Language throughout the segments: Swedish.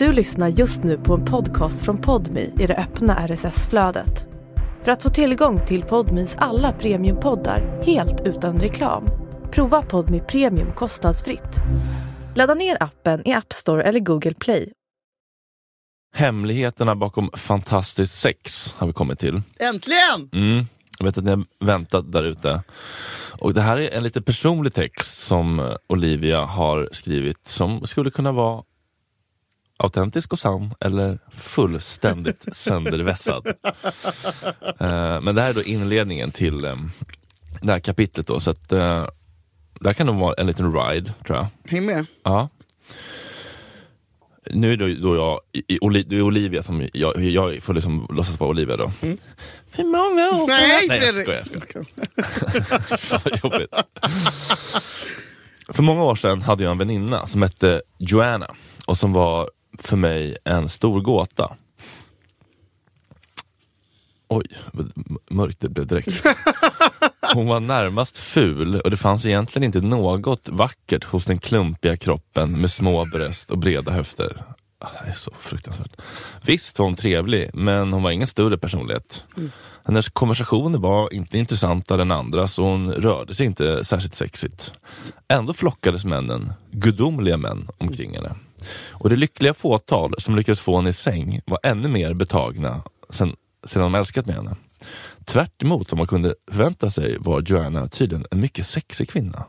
Du lyssnar just nu på en podcast från Podmi i det öppna RSS-flödet. För att få tillgång till Podmis alla premiumpoddar helt utan reklam, prova Podmi Premium kostnadsfritt. Ladda ner appen i App Store eller Google Play. Hemligheterna bakom fantastiskt sex har vi kommit till. Äntligen! Mm. Jag vet att ni har väntat där ute. Och det här är en lite personlig text som Olivia har skrivit som skulle kunna vara autentisk och sann eller fullständigt söndervässad. Eh, men det här är då inledningen till eh, det här kapitlet. Då, så att, eh, det här kan nog vara en liten ride, tror jag. Häng med. Ja. Nu är det då jag, i, i, det är Olivia som, jag, jag får liksom låtsas vara Olivia då. Mm. För många år Nej, Nej jag Fredrik! skojar, jag skojar. Jobbigt. För många år sedan hade jag en väninna som hette Joanna och som var för mig en stor gåta. Oj, mörkt det blev direkt. Hon var närmast ful och det fanns egentligen inte något vackert hos den klumpiga kroppen med små bröst och breda höfter. Ah, Det är så fruktansvärt. Visst var hon trevlig, men hon var ingen större personlighet. Hennes konversationer var inte intressantare än andras och hon rörde sig inte särskilt sexigt. Ändå flockades männen, gudomliga män, omkring henne. Och det lyckliga fåtal som lyckades få henne i säng var ännu mer betagna sen, sedan de älskat med henne. Tvärt emot vad man kunde förvänta sig var Joanna tydligen en mycket sexig kvinna.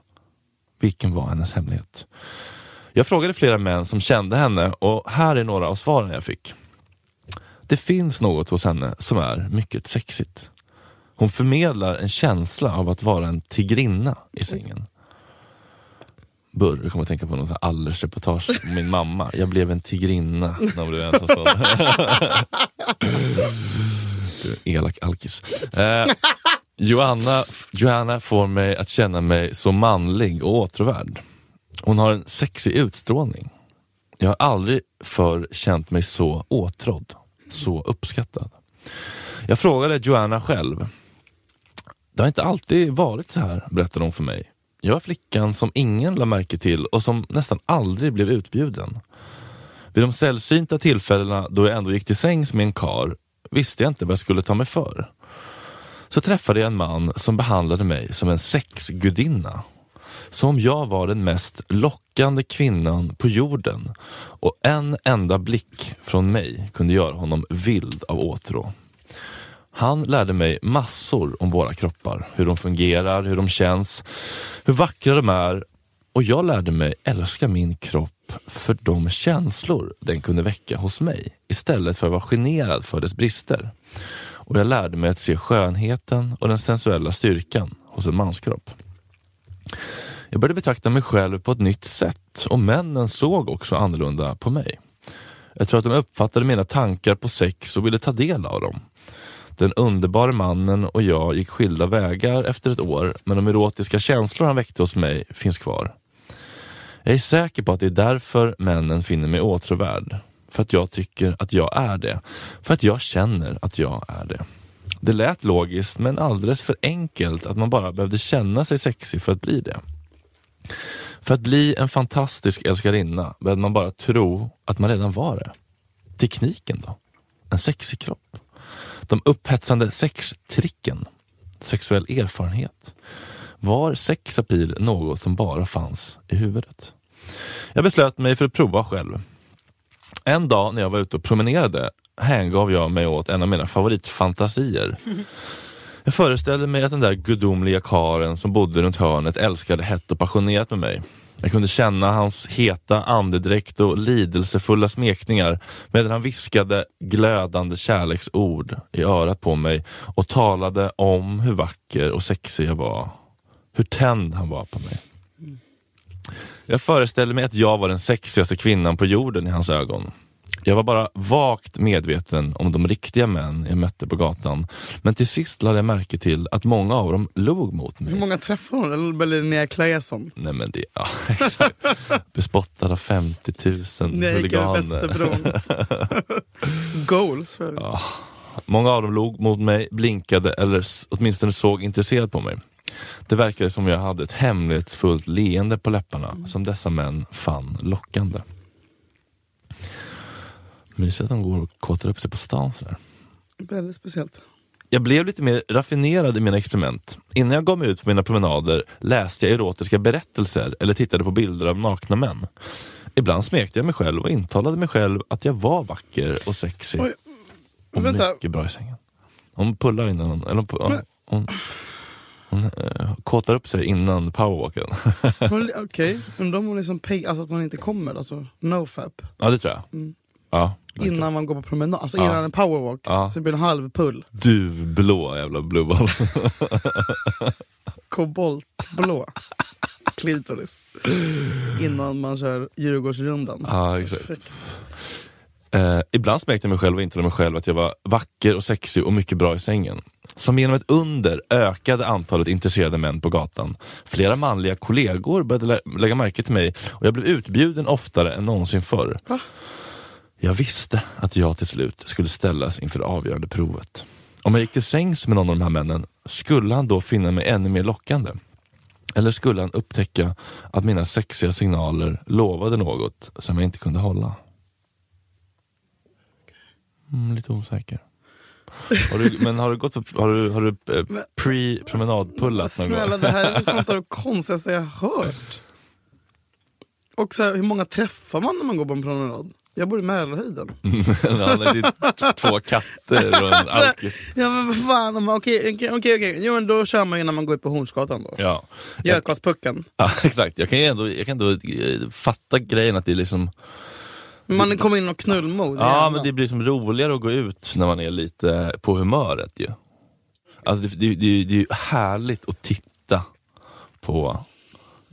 Vilken var hennes hemlighet? Jag frågade flera män som kände henne och här är några av svaren jag fick. Det finns något hos henne som är mycket sexigt. Hon förmedlar en känsla av att vara en tigrinna i sängen. Burr, jag kommer att tänka på något Allers-reportage om min mamma. Jag blev en tigrinna när hon blev ensamstående. Du, Elak alkis. Eh, Johanna, Joanna får mig att känna mig så manlig och åtråvärd. Hon har en sexig utstrålning. Jag har aldrig förr känt mig så åtrådd, så uppskattad. Jag frågade Joanna själv. Det har inte alltid varit så här, berättade hon för mig. Jag var flickan som ingen lade märke till och som nästan aldrig blev utbjuden. Vid de sällsynta tillfällena då jag ändå gick till sängs med en kar visste jag inte vad jag skulle ta mig för. Så träffade jag en man som behandlade mig som en sexgudinna. Som om jag var den mest lockande kvinnan på jorden och en enda blick från mig kunde göra honom vild av åtrå. Han lärde mig massor om våra kroppar, hur de fungerar, hur de känns, hur vackra de är och jag lärde mig älska min kropp för de känslor den kunde väcka hos mig istället för att vara generad för dess brister. Och jag lärde mig att se skönheten och den sensuella styrkan hos en manskropp. Jag började betrakta mig själv på ett nytt sätt och männen såg också annorlunda på mig. Jag tror att de uppfattade mina tankar på sex och ville ta del av dem. Den underbara mannen och jag gick skilda vägar efter ett år, men de erotiska känslor han väckte hos mig finns kvar. Jag är säker på att det är därför männen finner mig åtråvärd. För att jag tycker att jag är det. För att jag känner att jag är det. Det lät logiskt, men alldeles för enkelt att man bara behövde känna sig sexig för att bli det. För att bli en fantastisk älskarinna behövde man bara tro att man redan var det. Tekniken då? En sexig kropp? De upphetsande sextricken? Sexuell erfarenhet? Var sexapil något som bara fanns i huvudet? Jag beslöt mig för att prova själv. En dag när jag var ute och promenerade hängav jag mig åt en av mina favoritfantasier. Jag föreställde mig att den där gudomliga karen som bodde runt hörnet älskade hett och passionerat med mig. Jag kunde känna hans heta andedräkt och lidelsefulla smekningar medan han viskade glödande kärleksord i örat på mig och talade om hur vacker och sexig jag var. Hur tänd han var på mig. Jag föreställde mig att jag var den sexigaste kvinnan på jorden i hans ögon. Jag var bara vagt medveten om de riktiga män jag mötte på gatan. Men till sist lade jag märke till att många av dem log mot mig. Hur många träffade hon? Eller Linnea Claesson? Nej men det, ja exakt. Bespottad av 50 000 Nej, huliganer. Goals. För. Ja. Många av dem log mot mig, blinkade eller åtminstone såg intresserat på mig. Det verkade som jag hade ett hemlighetsfullt leende på läpparna som dessa män fann lockande. Mysigt att de går och kåtar upp sig på stan sådär. Väldigt speciellt. Jag blev lite mer raffinerad i mina experiment. Innan jag gav mig ut på mina promenader läste jag erotiska berättelser eller tittade på bilder av nakna män. Ibland smekte jag mig själv och intalade mig själv att jag var vacker och sexig Oj, och vänta. mycket bra i sängen. Hon pullar innan hon, eller hon, Men- hon, hon, eh, kåtar upp sig innan powerwalken. Hon- Okej, undrar om hon liksom peg, alltså att hon inte kommer, alltså nofap. ja det tror jag. Mm. Ja, verkligen. Innan man går på promenad, alltså Ja. innan en powerwalk. Ja. Så det blir en halv pull. Duvblå jävla blueball. Koboltblå. Klitoris. Innan man kör Djurgårdsrundan. ja, exakt. Perfekt. Eh, ibland smekte jag mig själv och intalade mig själv att jag var vacker och sexig och mycket bra i sängen. Som genom ett under ökade antalet intresserade män på gatan. Flera manliga kollegor började lä- lägga märke till mig och jag blev utbjuden oftare än någonsin förr. Jag visste att jag till slut skulle ställas inför det avgörande provet. Om jag gick till sängs med någon av de här männen, skulle han då finna mig ännu mer lockande? Eller skulle han upptäcka att mina sexiga signaler lovade något som jag inte kunde hålla? Mm, lite osäker. Har du, men har du gått på, har du, har du eh, Men- pre-promenadpullat någon Snälla, gång? det här är något av det konstigaste jag har hört. Och så här, hur många träffar man när man går på en promenad? Jag bor i Mälarhöjden. är två katter och en Alltså, alkis. Ja men vad fan, okej okej okej. Jo men då kör man ju när man går ut på Hornsgatan då. Ja. Götgatspucken. ja, exakt. Jag kan ju ändå, jag kan ändå eh, fatta grejen att det är liksom Man kommer in och knullmode. Ja, men det blir som roligare att gå ut när man är lite på humöret ju. Alltså det, det, det, det är ju härligt att titta på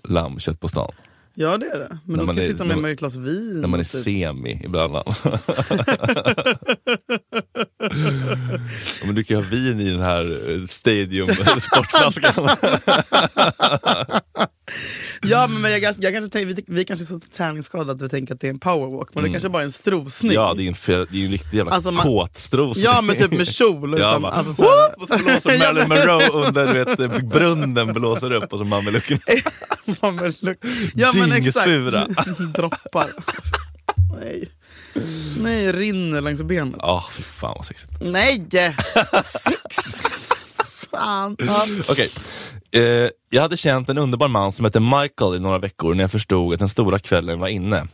lammkött på stan. Ja det är det. Men När då ska jag sitta med mig ett glas vin. När man är typ. semi ibland. men du kan ju ha vin i den här eh, stadium sportflaskan. Ja men, jag, jag kanske tänker, vi, vi kanske är så träningsskadade att vi tänker att det är en powerwalk. Men det kanske bara är en strosning. ja, det är en, fe- det är en riktig jävla Alltså, man- kåtstros. Ja men typ med kjol. Ja, Utan, bara, alltså, så här, Och så blåser Marilyn Monroe under du vet, brunnen blåser upp och så ja, men exakt. dyngsura. Droppar. Nej. Nej, rinner längs benet. Ja, fy fan vad sexigt. Nej! Sex! Fan. Ja. Okej. Eh, jag hade känt en underbar man som hette Michael i några veckor när jag förstod att den stora kvällen var inne.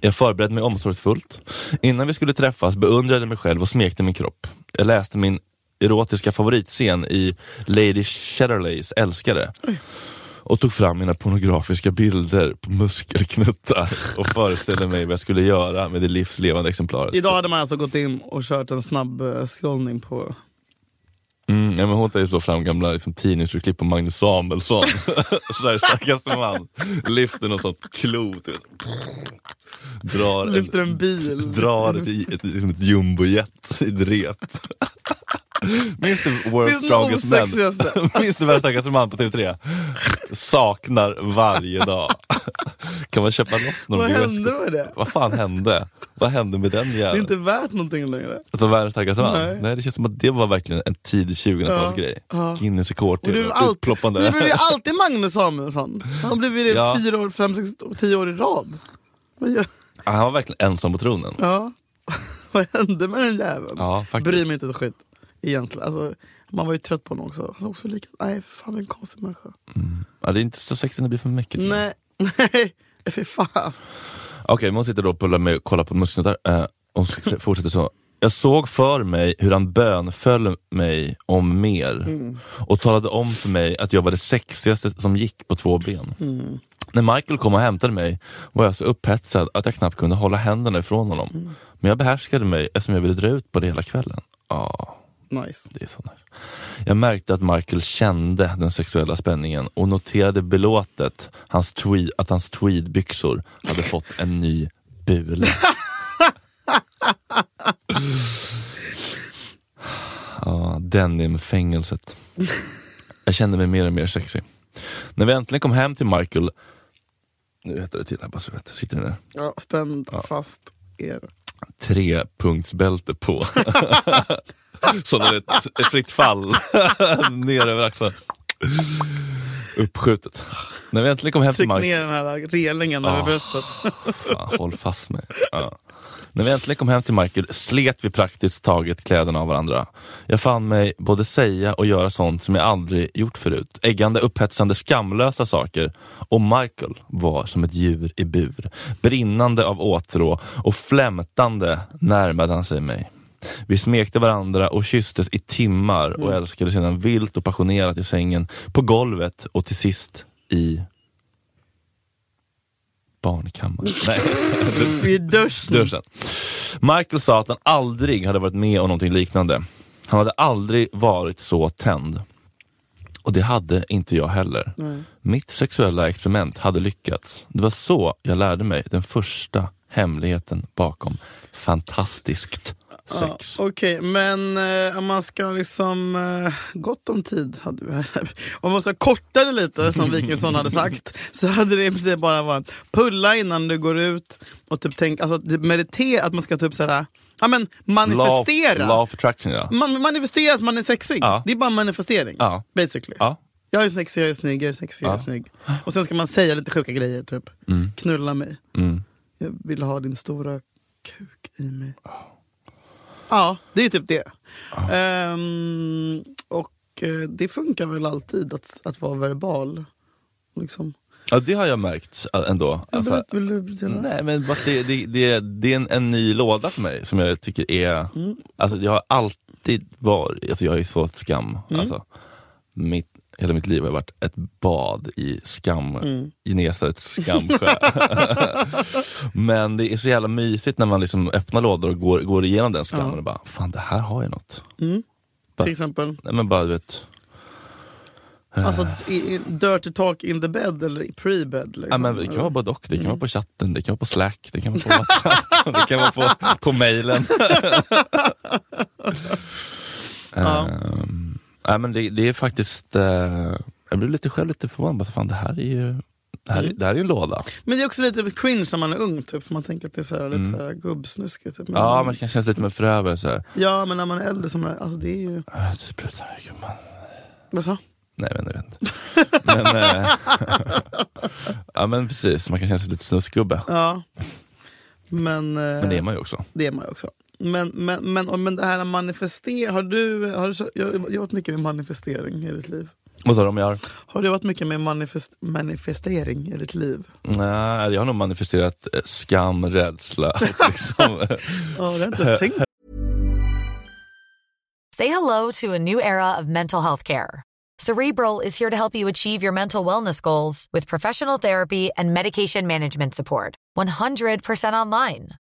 Jag förberedde mig omsorgsfullt. Innan vi skulle träffas beundrade jag mig själv och smekte min kropp. Jag läste min erotiska favoritscen i Lady Chatterleys Älskare och tog fram mina pornografiska bilder på muskelknuttar och föreställde mig vad jag skulle göra med det livslevande exemplaret. Idag hade man alltså gått in och kört en snabb eh, scrollning på... Mm, ja, men hon tar ju så fram gamla liksom, tidningsurklipp på Magnus Samuelsson. Sveriges starkaste man. Lyfter något sånt klo. Typ. Drar, Lyfter en, en bil. drar ett, ett, ett, ett jumbojet i rep. Minns du World's Finns Strongest Man? Minns du Världens starkaste man på TV3? Saknar varje dag. Kan man köpa loss någon Vad hände med det? Vad fan hände? Vad hände med den Det är jäveln? inte värt någonting längre. Att vara världens starkaste man? Nej. Nej. det känns som att det var verkligen en tidig 2000-talsgrej. Ja. Guinness rekord till alltid, upploppande. det blir ju alltid Magnus Samuelsson. Han har blivit det Ja. fyra år, fem, sex, tio år i rad. Ja, Han var verkligen ensam på tronen. ja. Vad hände med den jäveln? Ja, faktiskt. Bryr mig inte ett skit. Egentligen. Alltså, man var ju trött på honom också. Han var också lika... Nej, fan vilken konstig människa. Ja, det är inte så sexigt när det blir för mycket. Nej, nej. Fy fan. Okej, men hon sitter då och pullar med kollar på musklerna där. Eh, och fortsätter så. Jag såg för mig hur han bönföll mig om mer och talade om för mig att jag var det sexigaste som gick på två ben. När Michael kom och hämtade mig var jag så upphetsad att jag knappt kunde hålla händerna ifrån honom. Men jag behärskade mig eftersom jag ville dra ut på det hela kvällen. Ja, Nice. det är så nice. Jag märkte att Michael kände den sexuella spänningen och noterade belåtet hans tweed, att hans tweedbyxor hade fått en ny bule. ja, denimfängelset. Jag kände mig mer och mer sexig. När vi äntligen kom hem till Michael, nu heter det till här bara så vet, sitter den där, Ja, spänn fast er. trepunktsbälte på. Så det är ett, ett fritt fall ner över axlarna. Uppskjutet. När vi äntligen kom hem till Tryck ner den här relingen över bröstet. Fan, håll fast mig. Ja. När vi äntligen kom hem till Michael slet vi praktiskt taget kläderna av varandra. Jag fann mig både säga och göra sånt som jag aldrig gjort förut. Äggande, upphetsande, skamlösa saker. Och Michael var som ett djur i bur. Brinnande av åtrå och flämtande närmade han sig mig. Vi smekte varandra och kysstes i timmar och älskade sedan vilt och passionerat i sängen, på golvet och till sist i barnkammaren. Nej, I duschen. duschen. Michael sa att han aldrig hade varit med om någonting liknande. Han hade aldrig varit så tänd. Och det hade inte jag heller. Mitt sexuella experiment hade lyckats. Det var så jag lärde mig den första hemligheten bakom fantastiskt sex. Ja, Okej, men eh, man ska liksom... Eh, gott om tid hade vi. om man ska korta det lite, som Wikingsson hade sagt, så hade det i princip bara varit pulla innan du går ut och typ tänk, alltså, typ meditera, att man ska typ såhär, ja, men manifestera. Law, law attraction ja. Man, manifestera att man är sexig. Ja. Det är bara manifestering. Ja. Basically. ja. Jag är sexig, jag är snygg, jag är sexig, jag är snygg. Och sen ska man säga lite sjuka grejer, typ. Mm. Knulla mig. Mm. Jag vill ha din stora kuk i mig. Ja, det är typ det. Ehm, och eh, det funkar väl alltid att, att vara verbal. Liksom. ja, det har jag märkt ändå. Alltså, vill du? Nej men det, det, det, det är en, en ny låda för mig som jag tycker är, Mm. alltså jag har alltid varit, alltså jag ju fått skam. Mm. Alltså, mitt, hela mitt liv har varit ett bad i skam, Mm. Genesarets skamsjö. men det är så jävla mysigt när man liksom öppnar lådor och går, går igenom den skammen Ja. och bara, fan det här har jag något. Mm. Bara- Till exempel, Nej men bara du vet, alltså, i, i, dirty talk in the bed eller i pre-bed. Liksom. Ja, men det kan vara både och. Det kan Mm. vara på chatten, det kan vara på slack, det kan vara på whatsapp, det kan vara på, på mailen. Ja. Ehm, nej, men det, det är faktiskt, eh, jag blir lite själv lite förvånad. Bara, fan, det här är ju det här, är- Mm. det här är en låda. Men det är också lite cringe när man är ung, typ, för man tänker att det är så här, lite Mm. så här gubbsnuskigt. Typ. Men, Ja, man kan känna sig lite med förövare. Så här. ja, men när man är äldre, så man, alltså, det är ju... Äh, det sprutar, gumman. Vad sa? Nej, vet inte. Men, eh, ja, men precis, man kan känna sig lite snuskgubbe. Ja. Men, eh, Men det är man ju också. Det är man ju också. Men, men, men, men det här manifestera, har du, har du jag har jobbat mycket med manifestering i ditt liv? Vad sa du om jag har? Har du jobbat mycket med manifest, manifestering i ditt liv? Nej, jag har nog manifesterat eh, skam, rädsla och liksom, eh, Ja, det har jag inte tänkt Say hello to a new era of mental health care. Cerebral is here to help you achieve your mental wellness goals with professional therapy and medication management support. 100% online.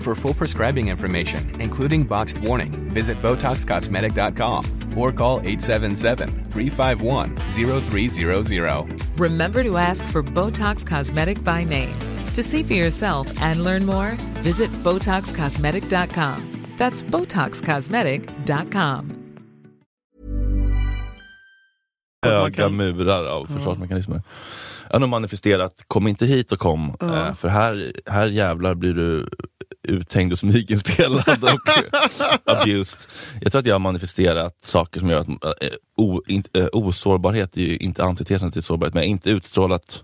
For full prescribing information, including boxed warning, visit BotoxCosmetic.com or call 877-351-0300. Remember to ask for Botox Cosmetic by name. To see for yourself and learn more, visit BotoxCosmetic.com. That's BotoxCosmetic.com. höga murar av försvarsmekanismer. Jag har manifesterat, kom inte hit och kom, eh, för här, här jävlar blir du uthängd och smyginspelad och abused. Jag tror att jag har manifesterat saker som gör att eh, o, in, eh, osårbarhet är ju inte antitesen till sårbarhet, men jag har inte utstrålat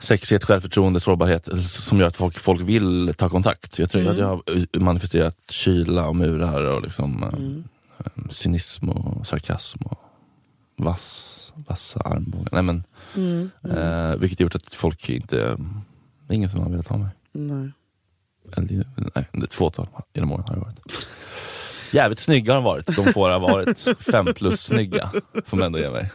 sexighet, självförtroende, sårbarhet eh, som gör att folk, folk vill ta kontakt. Jag tror att jag har eh, manifesterat kyla och murar och liksom, eh, eh, cynism och sarkasm och vass, vassa armbågar. Nej, men, eh, vilket gjort att folk inte, det är ingen som har velat ha mig. Nej. Eller, nej, ett fåtal genom åren har det varit. Jävligt snygga har de varit, de får ha varit. Fem plus snygga, som ändå ger mig.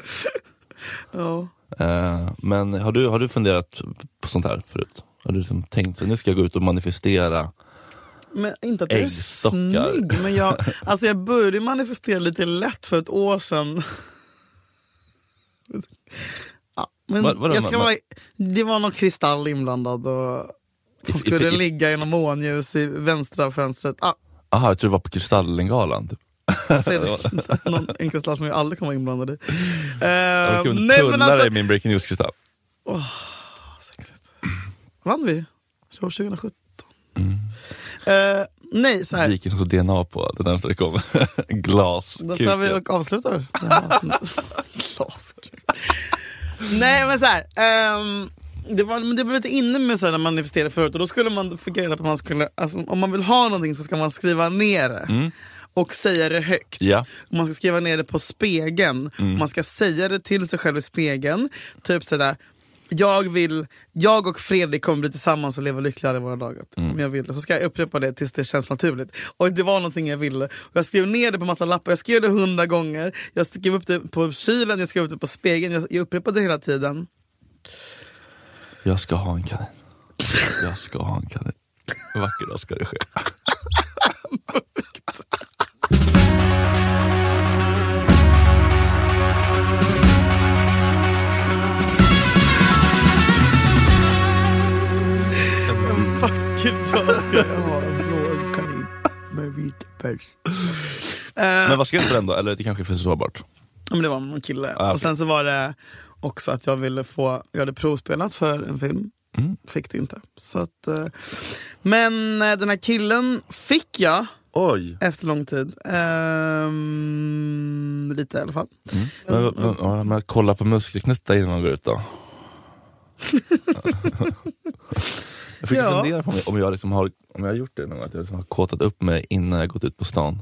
Ja. Eh, men har du, har du funderat på sånt här förut? Har du liksom tänkt att nu ska jag gå ut och manifestera? Men inte att jag är snygg, men jag, alltså jag började manifestera lite lätt för ett år sedan. Ja, men Vad- vadå, jag ska men- vara, det var någon kristall inblandad och I- som i- skulle i- ligga i något månljus i vänstra fönstret. Ah, Aha, jag tror det var på Kristallengalan. Typ. Fredrik, någon, en kristall som jag aldrig kommer vara inblandad i. Eh, Jag kunde nej, men tulla alltså, dig min breaking news-kristall. vann vi? År 2017? Mm. Eh, nej, så här. Viken som DNA på det närmsta det kommer. Glas. Då ska vi och avslutar. Glaskuk. Nej men så här. ehm, det, var, men det var lite inne med så här, när man manifesterade förut och då skulle man få reda på att man skulle, alltså, om man vill ha någonting så ska man skriva ner det. Och säga det högt. Mm. Ja. Och Man ska skriva ner det på spegeln. Mm. Man ska säga det till sig själv i spegeln. Typ sådär. Jag, vill, jag och Fredrik kommer bli tillsammans och leva lyckliga alla våra dagar. Mm. Om jag vill. Så ska jag upprepa det tills det känns naturligt. Och det var någonting jag ville. Och jag skrev ner det på massa lappar. Jag skrev det hundra gånger. Jag skrev upp det på kylen, jag skrev upp det på spegeln. Jag, jag upprepade det hela tiden. Jag ska ha en kanin. Jag ska ha en kanin. En vacker dag ska det ske. En vacker dag ska jag ha en blå kanin med vit päls. Men vad skrev du på den då? Eller det kanske är för sårbart? Ja, men det var någon kille. Ah, okej. Och sen så var det också att jag ville få, jag hade provspelat för en film. Mm. Fick det inte. Så att, eh, men eh, den här killen fick jag Oj! efter lång tid. Ehm, lite i alla fall. Men, men, ja, men kolla på muskelknuttar innan man går ut då. jag fick Ja. fundera på om jag, om jag, liksom har, om jag har gjort det någon gång, att jag liksom har kåtat upp mig innan jag gått ut på stan.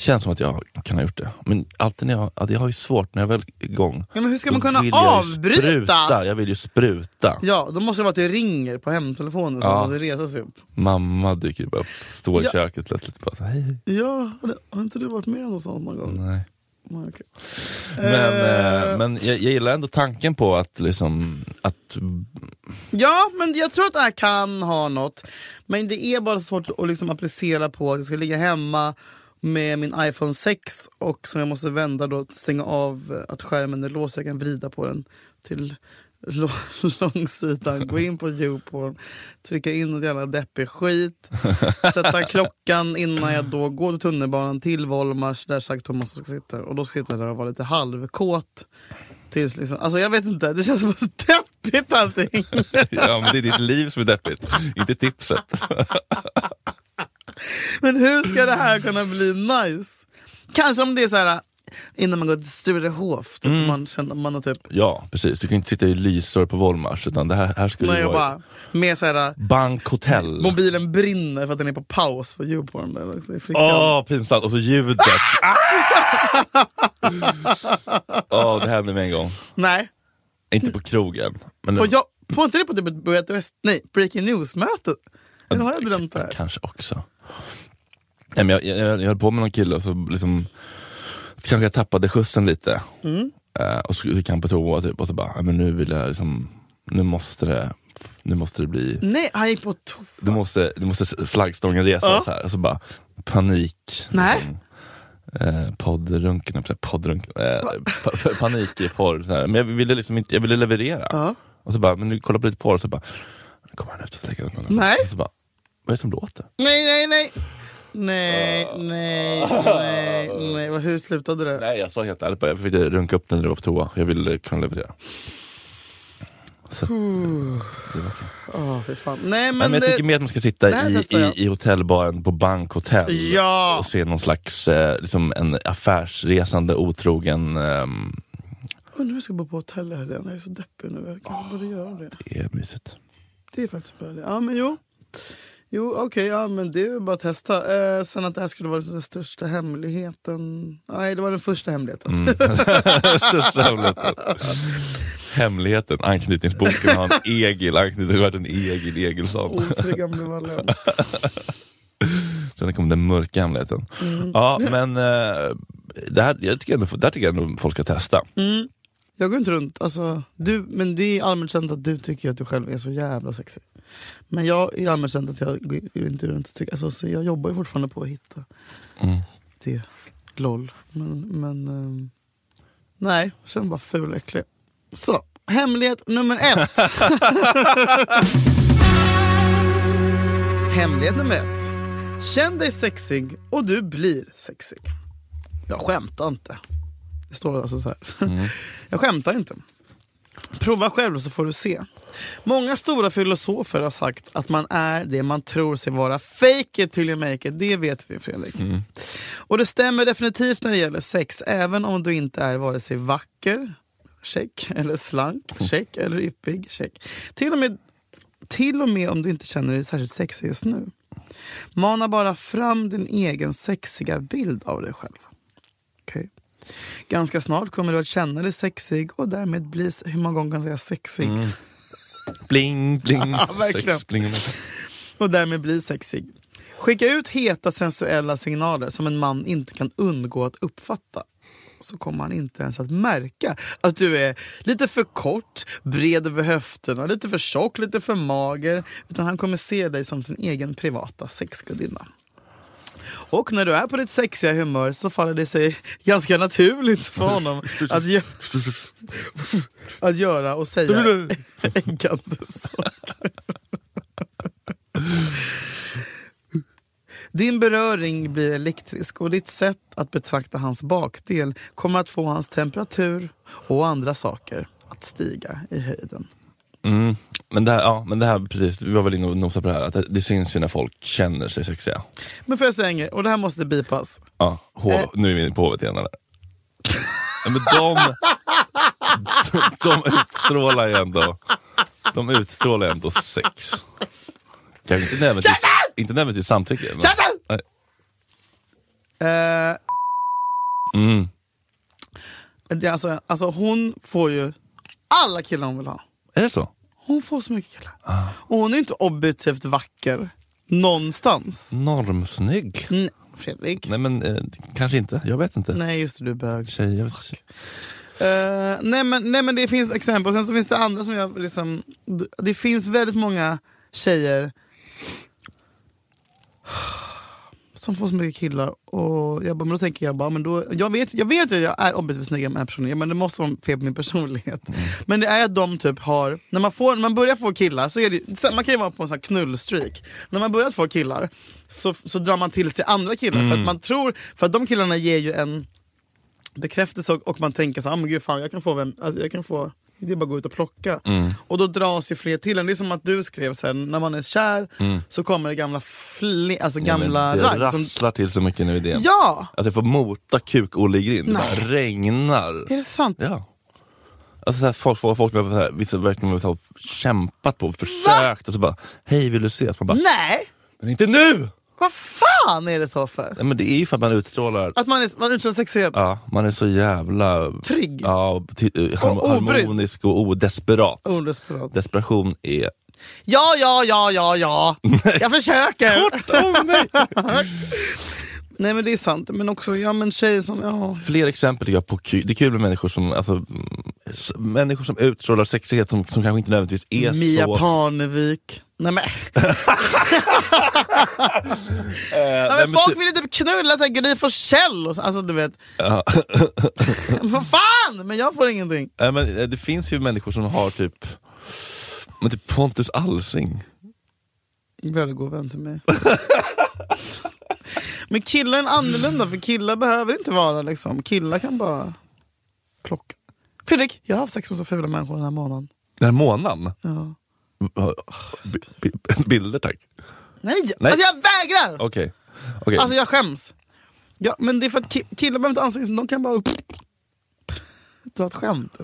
Känns som att jag kan ha gjort det. Men alltid när jag, jag har ju svårt när jag väl är igång. Ja, men hur ska man kunna vill jag avbryta? Spruta. Jag vill ju spruta. Ja, då måste det vara att det ringer på hemtelefonen så Ja. man måste resa sig upp. Mamma dyker upp, står i Ja. köket plötsligt och bara så, hej, hej. Ja, har inte du varit med om något sånt någon gång? Nej. Nej, okej. Men, Eh, eh, men jag, jag gillar ändå tanken på att, liksom, att Ja, men jag tror att det här kan ha något. Men det är bara svårt att liksom applicera på att jag ska ligga hemma med min iPhone 6 och som jag måste vända då, stänga av eh, att skärmen är låst så jag kan vrida på den till lå- långsidan. Gå in på YouPorn, trycka in något jävla deppig skit, sätta klockan innan jag då går till tunnelbanan till Volmars där Zack Thomas ska sitta. Och då ska jag där och vara lite halvkåt. Tills liksom, alltså jag vet inte, det känns som så deppigt allting. ja, men det är ditt liv som är deppigt, inte tipset. Men hur ska det här kunna bli nice? Kanske om det är så här innan man går till Sturehof, typ, Mm. man känner man har typ Ja, precis. Du kan inte sitta i lysår på Volmars, utan det här, här ska du jag vara bara med så här bankhotell. mobilen brinner för att den är på paus på Youporn fickan. Åh, pinsamt. Och så ljudet. Åh, det hände mig en gång. Nej, Inte på krogen. Men på, jag, på inte det på typ ett nej, Breaking News-mötet? Eller har jag drömt det här? Kanske också. Nej, men jag, jag, jag, höll på med någon kille och så liksom, kanske jag tappade skjutsen lite. Mm. Eh, och så gick han på toa typ, och så bara, "Ja, men nu vill jag liksom, nu måste det, nu måste det bli, Nej, han gick på to- du måste, du måste flaggstången resa Ja. så här. Och så bara, panik. Nej. Liksom. Eh, poddrunken. Eh, pa, pa, panik i porr. Så här. Men jag ville liksom inte, jag ville leverera. Ja. Och så bara, men nu kolla på lite porr, så bara, nu kommer han ut och sträcker ut den. Nej. Och så bara, vad är det som låter? Nej, nej, nej! Nej, nej, nej, nej. Vad- Hur slutade det? Nej jag sa helt ärligt bara, jag fick runka upp den när du var på toa. Jag ville kunna leverera. Så, att, Åh, fy fan. Nej, men, men, jag det, tycker mer att man ska sitta i, i, i hotellbaren på bankhotell Ja. och se någon slags eh, liksom en affärsresande otrogen ehm, Undrar om jag ska bo på hotell i helgen. Jag är så deppig nu. Jag kanske borde göra det. Det är mysigt. Det är faktiskt bra. Ja, men jo. Jo, okej, ja, men det är bara att testa. Eh, sen att det här skulle vara den största hemligheten. Nej, det var den första hemligheten. Mm. Största hemligheten. Hemligheten, anknytningsboken har en egil, anknytning, det har varit en egil Egilsson. Otrygg ambivalent. Sen kom den mörka hemligheten. Mm. Ja, men eh, det här, jag tycker ändå, det här tycker jag ändå folk ska testa. Mm. Jag går inte runt, alltså, du, men det är allmänt känt att du tycker att du själv är så jävla sexig. Men jag är allmänt känt att jag går inte runt och tycker, alltså, så jag jobbar ju fortfarande på att hitta Mm. det. LOL. Men, men ehm, nej, jag känner bara ful och äcklig. Så, hemlighet nummer ett. hemlighet nummer ett. Känn dig sexig och du blir sexig. Jag skämtar inte. Det står alltså så här. Jag skämtar inte. Prova själv så får du se. Många stora filosofer har sagt att man är det man tror sig vara. Fake it till you make it. Det vet vi Fredrik. Och det stämmer definitivt när det gäller sex. Även om du inte är vare sig vacker, check, eller slank, check, eller yppig, check. Till och med, till och med om du inte känner dig särskilt sexig just nu. Mana bara fram din egen sexiga bild av dig själv. Okej. Ganska snart kommer du att känna dig sexig och därmed bli... Hur många gånger kan jag säga sexig? Bling, bling, Ja, verkligen. sex, bling. Och därmed bli sexig. Skicka ut heta sensuella signaler som en man inte kan undgå att uppfatta. Så kommer han inte ens att märka att du är lite för kort, bred över höfterna, lite för tjock, lite för mager. Utan han kommer se dig som sin egen privata sexgudinna. Och när du är på ditt sexiga humör så faller det sig ganska naturligt för honom att, gö- att göra och säga äggande saker. Din beröring blir elektrisk och ditt sätt att betrakta hans bakdel kommer att få hans temperatur och andra saker att stiga i höjden. Mm. Men det här, ja, men det här precis, vi var väl inne och nosade på det här, att det, det syns ju när folk känner sig sexiga. Men får jag säga en grej, och det här måste bipas. Ja, hov, Eh. nu är vi inne på hovet igen eller? Ja, men de, de utstrålar ju ändå, de utstrålar ändå sex. Kanske inte nödvändigtvis, inte nödvändigtvis samtycke. Men. Eh, mm. det alltså, alltså hon får ju alla killar hon vill ha. Är det så? Hon får så mycket killar. Och hon är inte objektivt vacker någonstans. Normsnygg? Nej, Fredrik. Nej men eh, kanske inte, jag vet inte. Nej just det, du är bög. Tjej. Eh, nej, men, nej men det finns exempel, sen så finns det andra som jag liksom... Det finns väldigt många tjejer som får så mycket killar och jag bara, men då tänker jag bara, men då, jag vet jag vet att jag är objektivt snygg med den här personen, men det måste vara fel på min personlighet. Men det är att de typ har, när man, får, när man börjar få killar, så är det, man kan ju vara på en sån knullstreak. När man börjar få killar så, så drar man till sig andra killar för att man tror, för att de killarna ger ju en bekräftelse och, och man tänker så här, ah, men gud fan jag kan få vem, alltså, jag kan få det är bara att gå ut och plocka. Och då dras ju fler till en. Det är som att du skrev sen, när man är kär så kommer det gamla, fle, alltså gamla det ragg. Som, rasslar till så mycket nu i det. ja! Att jag får mota kuk-Olle i grind, det bara Nej. regnar. Är det sant? Ja. Alltså så här, folk, folk, folk med så här, vissa verkligen har kämpat på, försökt och så bara, hej vill du ses? Man bara, Nej! men inte nu! Vad fan är det så för? Nej, men det är ju för att man utstrålar, Att man, är, man utstrålar sexighet? ja, man är så jävla Trygg? ja, och obrydd. harmonisk och odesperat. Odesperat. Desperation är... Ja, ja, ja, ja, ja. Jag försöker! Nej men det är sant, men också ja, men tjejer som... Ja. Fler exempel tycker jag på kul. Det är kul med människor som, alltså, s- människor som utstrålar sexighet som, som kanske inte nödvändigtvis är Mia så... Parnevik. Nej men, Eh, ja, nej, men men folk vill inte knulla såhär Gry Forssell och så- alltså du vet. Ja. Vad fan! Men jag får ingenting. Nej, men eh, det finns ju människor som har typ, men typ Pontus Alsing. Väldigt god vän till mig. men killar är annorlunda för killar behöver inte vara liksom, killar kan bara plocka. Fredrik, jag har haft sex med så fula människor den här månaden. Den här månaden. Ja. B- bilder tack. Nej, Nej. alltså jag vägrar! Okej. Okej. Alltså jag skäms. Ja, men det är för att ki- killar behöver inte anstränga sig, de kan bara dra ett skämt.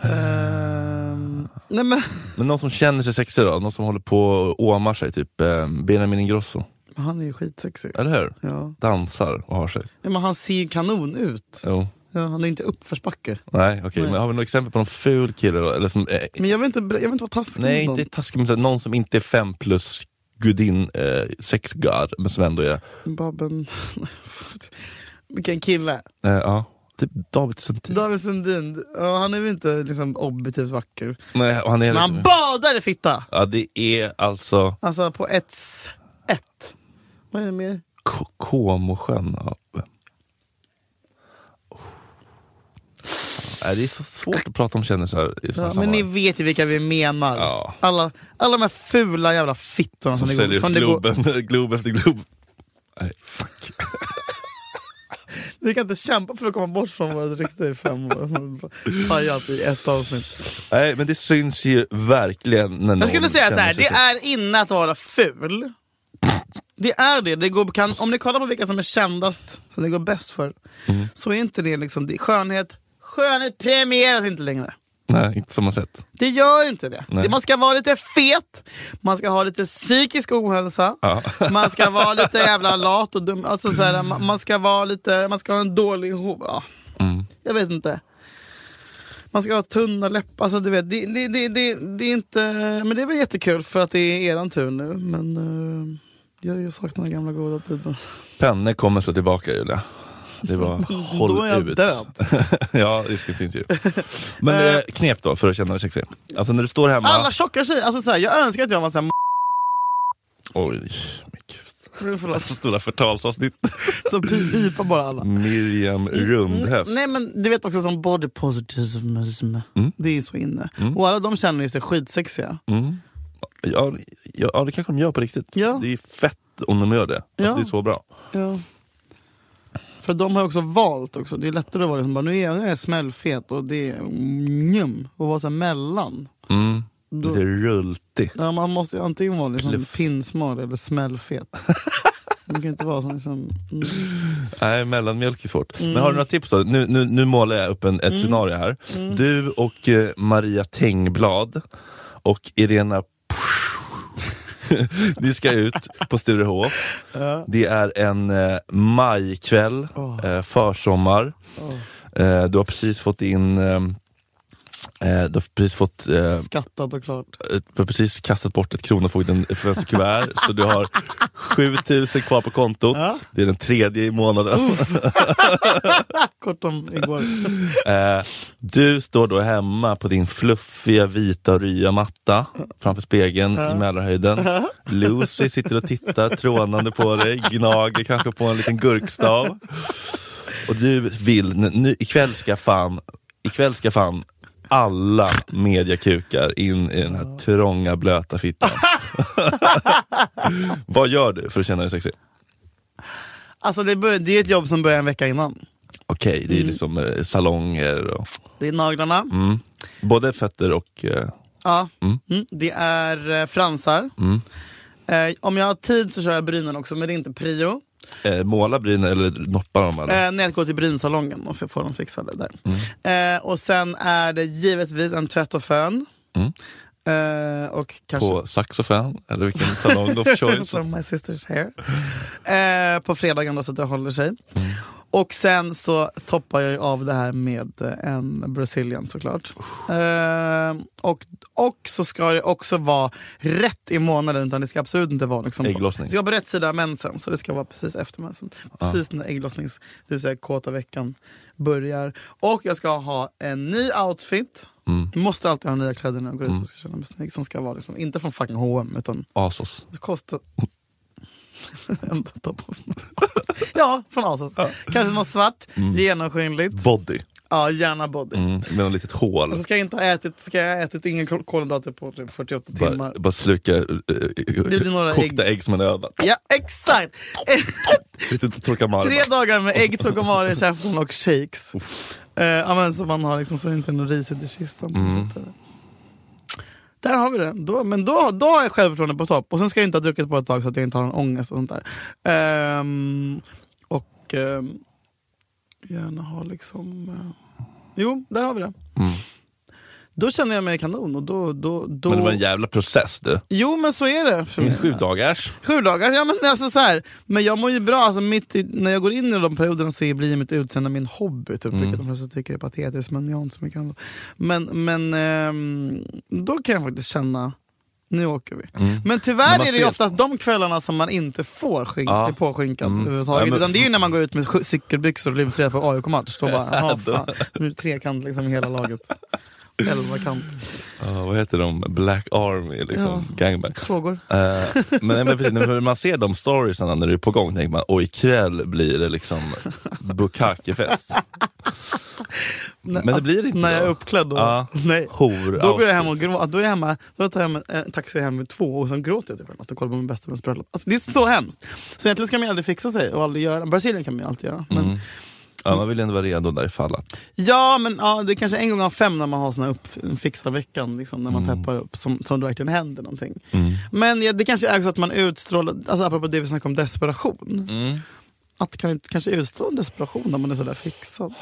Ehm, nej men, Men någon som känner sig sexig då? Någon som håller på och åmar sig, typ eh, Benjamin Ingrosso. Han är ju skitsexig. Eller hur? Ja. Dansar och har sig. Ja, men han ser kanon ut. Jo. Ja, han är inte uppförsbacke. Nej, okej. Nej. Men har vi något exempel på någon ful kille då? Eller som, eh, Men jag vill inte, jag vill inte vara taskig nej, inte taskig men någon som inte är fem plus gudin, eh, sexgod, men som ändå är, Babben... Vilken kille. eh, ja, typ David Sundin. David Sundin, ja, han är väl inte liksom objektivt vacker. Nej, och han är Men han badar i fitta! Ja, det är alltså Alltså på ett... ett. Vad är det mer? K- Comosjön. Ja. Oh. Ja, det är så svårt att prata om kändisar i såna Ja, men ni sammanhang. vet ju vilka vi menar. Ja. Alla, alla de här fula jävla fittorna som, Som det går, säljer som det går, Globen, Glob efter Glob. Nej, fuck. Vi kan inte kämpa för att komma bort från vårt rykte i fem år. Pajat i ett avsnitt. Nej, men det syns ju verkligen när någon Jag skulle säga så känner här, sig det är inne att vara ful. Det är det. det går, kan, om ni kollar på vilka som är kändast, som det går bäst för, Mm. så är inte det liksom, det, skönhet, skönhet premieras inte längre. Nej, inte på samma sätt. Det gör inte det. Nej. Man ska vara lite fet, man ska ha lite psykisk ohälsa, Ja. man ska vara lite jävla lat och dum. Alltså så här, man, man ska vara lite, man ska ha en dålig. Ja. Mm. Jag vet inte. Man ska ha tunna läppar, alltså du vet, det, det, det, det, det är inte... Men det är väl jättekul för att det är eran tur nu, men uh, jag, jag saknar den gamla goda tiden. Penne kommer slå tillbaka Julia. Det var håll Då är jag ut. död. ja, risken finns ju. Men eh, knep då för att känna dig sexig. Alltså när du står hemma. Alla tjocka tjejer, alltså så här, jag önskar att jag var såhär Oj, men gud. Förlåt, Så stora förtalsavsnitt. som pi- pipar bara alla. Miriam Rundhäft. Nej men du vet också som body positivism, Mm. det är ju så inne. Och alla de känner ju sig skitsexiga. Mm. Ja, ja, det kanske de gör på riktigt. Ja. Det är fett om de gör det. Alltså, Ja. Det är så bra. Ja. För de har också valt också, det är lättare att vara liksom, bara, nu är jag, nu är jag smällfet och det är njum, och vara så här mellan. Mm. Då- Lite rultig. Ja, man måste ju antingen vara liksom Pluff. pinsmal eller smällfet. Man kan inte vara som liksom... Mm. Nej, mellanmjölk är svårt. Men har du några tips då? Nu, nu, nu målar jag upp en, Mm. ett scenario här. Du och eh, Maria Tengblad och Irena Ni ska ut på Sturehof. Det är en eh, majkväll, eh, försommar. Eh, du har precis fått in eh, du har precis fått eh, Skattat och klart. du har precis kastat bort ett Kronofogden kuvert så du har 7000 kvar på kontot. Ja. Det är den tredje i månaden. Kort om igår. Eh, du står då hemma på din fluffiga vita rya matta framför spegeln i Mälarhöjden. Lucy sitter och tittar trånande på dig, gnager kanske på en liten gurkstav. Och du vill, nu, ikväll ska fan, ikväll ska fan alla mediakukar in i den här trånga blöta fittan. Vad gör du för att känna dig sexig? Alltså det, börjar, det är ett jobb som börjar en vecka innan. Okej, det är liksom eh, salonger och Det är naglarna, mm, både fötter och eh, ja. Mm. Mm. det är eh, fransar. mm. Eh, om jag har tid så kör jag brynen också, men det är inte prio. Eh, måla brynen eller noppa dem? Eller? Eh, när jag går till brynsalongen och får dem fixade där. Mm. Eh, och sen är det givetvis en tvätt och fön. Mm. Eh, och kanske... På saxofon? Eller vilken salong of choice? My sister's hair. Eh, på fredagen då så att det håller sig. Mm. Och sen så toppar jag ju av det här med eh, en Brazilian såklart. Eh, och, och så ska det också vara rätt i månaden, utan det ska absolut inte vara liksom, Ägglossning. Det ska vara på rätt sida av mensen, så det ska vara precis efter mensen. Precis när ägglossnings, det vill säga kåta veckan börjar. Och jag ska ha en ny outfit. Mm. Måste alltid ha nya kläder när jag går ut och ska känna mig snygg. Som ska vara liksom, inte från fucking H&M utan Asos. det kostar... Topp ja, från Asos. Kanske något svart, genomskinligt. Body. Ja, gärna body. Mm. Med ett litet hål. Och så ska jag inte ha ätit, ska jag ha ätit ingen kol- kolhydrater på typ 48 timmar. Bara, sluka uh, blir några kokta ägg. ägg. som en övat. Ja, exakt! Tre dagar med ägg, trocomare i käften och shakes. Eh, ja, men så man har liksom så inte är något risigt i kistan. Mm. Där har vi det. Då, men då, då är självförtroendet på topp. Och sen ska jag inte ha druckit på ett tag så att jag inte har någon ångest och sånt där. Ehm, och ehm, gärna ha liksom... eh, jo, där har vi det. Mm. Då känner jag mig kanon. Och då, då, då... Men det var en jävla process du. Jo men så är det för mig. Sju dagars. Sju dagar, ja men alltså så här. Men jag mår ju bra, alltså mitt i, när jag går in i de perioderna så blir mitt utseende min hobby, typ, vilket de flesta tycker är patetiskt men jag har inte så mycket annat. Men, men ehm, då kan jag faktiskt känna nu åker vi. Mm. Men tyvärr är det ju oftast de kvällarna som man inte får skink, Ja. påskinkat Mm. överhuvudtaget. Ja, men- Utan det är ju när man går ut med cykelbyxor och livtröja på AIK-match. Då bara, jaha fan, nu är det trekant liksom i hela laget. Elvakant. Ja, vad heter de? Black Army, liksom, gangbang. Frågor? Eh, men, men precis, när man ser de storiesarna när det är på gång tänker man, och ikväll blir det liksom bukakefest. Men det blir inte När jag är då. uppklädd då? Ja. Nej. Hor, Då går jag hem och gråter. Då, är jag hemma, då tar jag hem en taxi hem vid två och sen gråter jag typ att jag kollar på min bästa väns bröllop. Alltså, det är så hemskt. Så egentligen ska man aldrig fixa sig och aldrig göra. Brasilien kan man ju alltid göra. Men, Mm. Ja, man vill ändå vara redo där ifall att... Ja, men ja, det är kanske en gång av fem när man har sån här upp, fixa veckan, liksom, när man Mm. peppar upp, som, som det verkligen händer någonting. Mm. Men ja, det kanske är så att man utstrålar, alltså apropå det vi snackade om desperation, Mm. att kan kanske utstråla desperation när man är sådär fixad.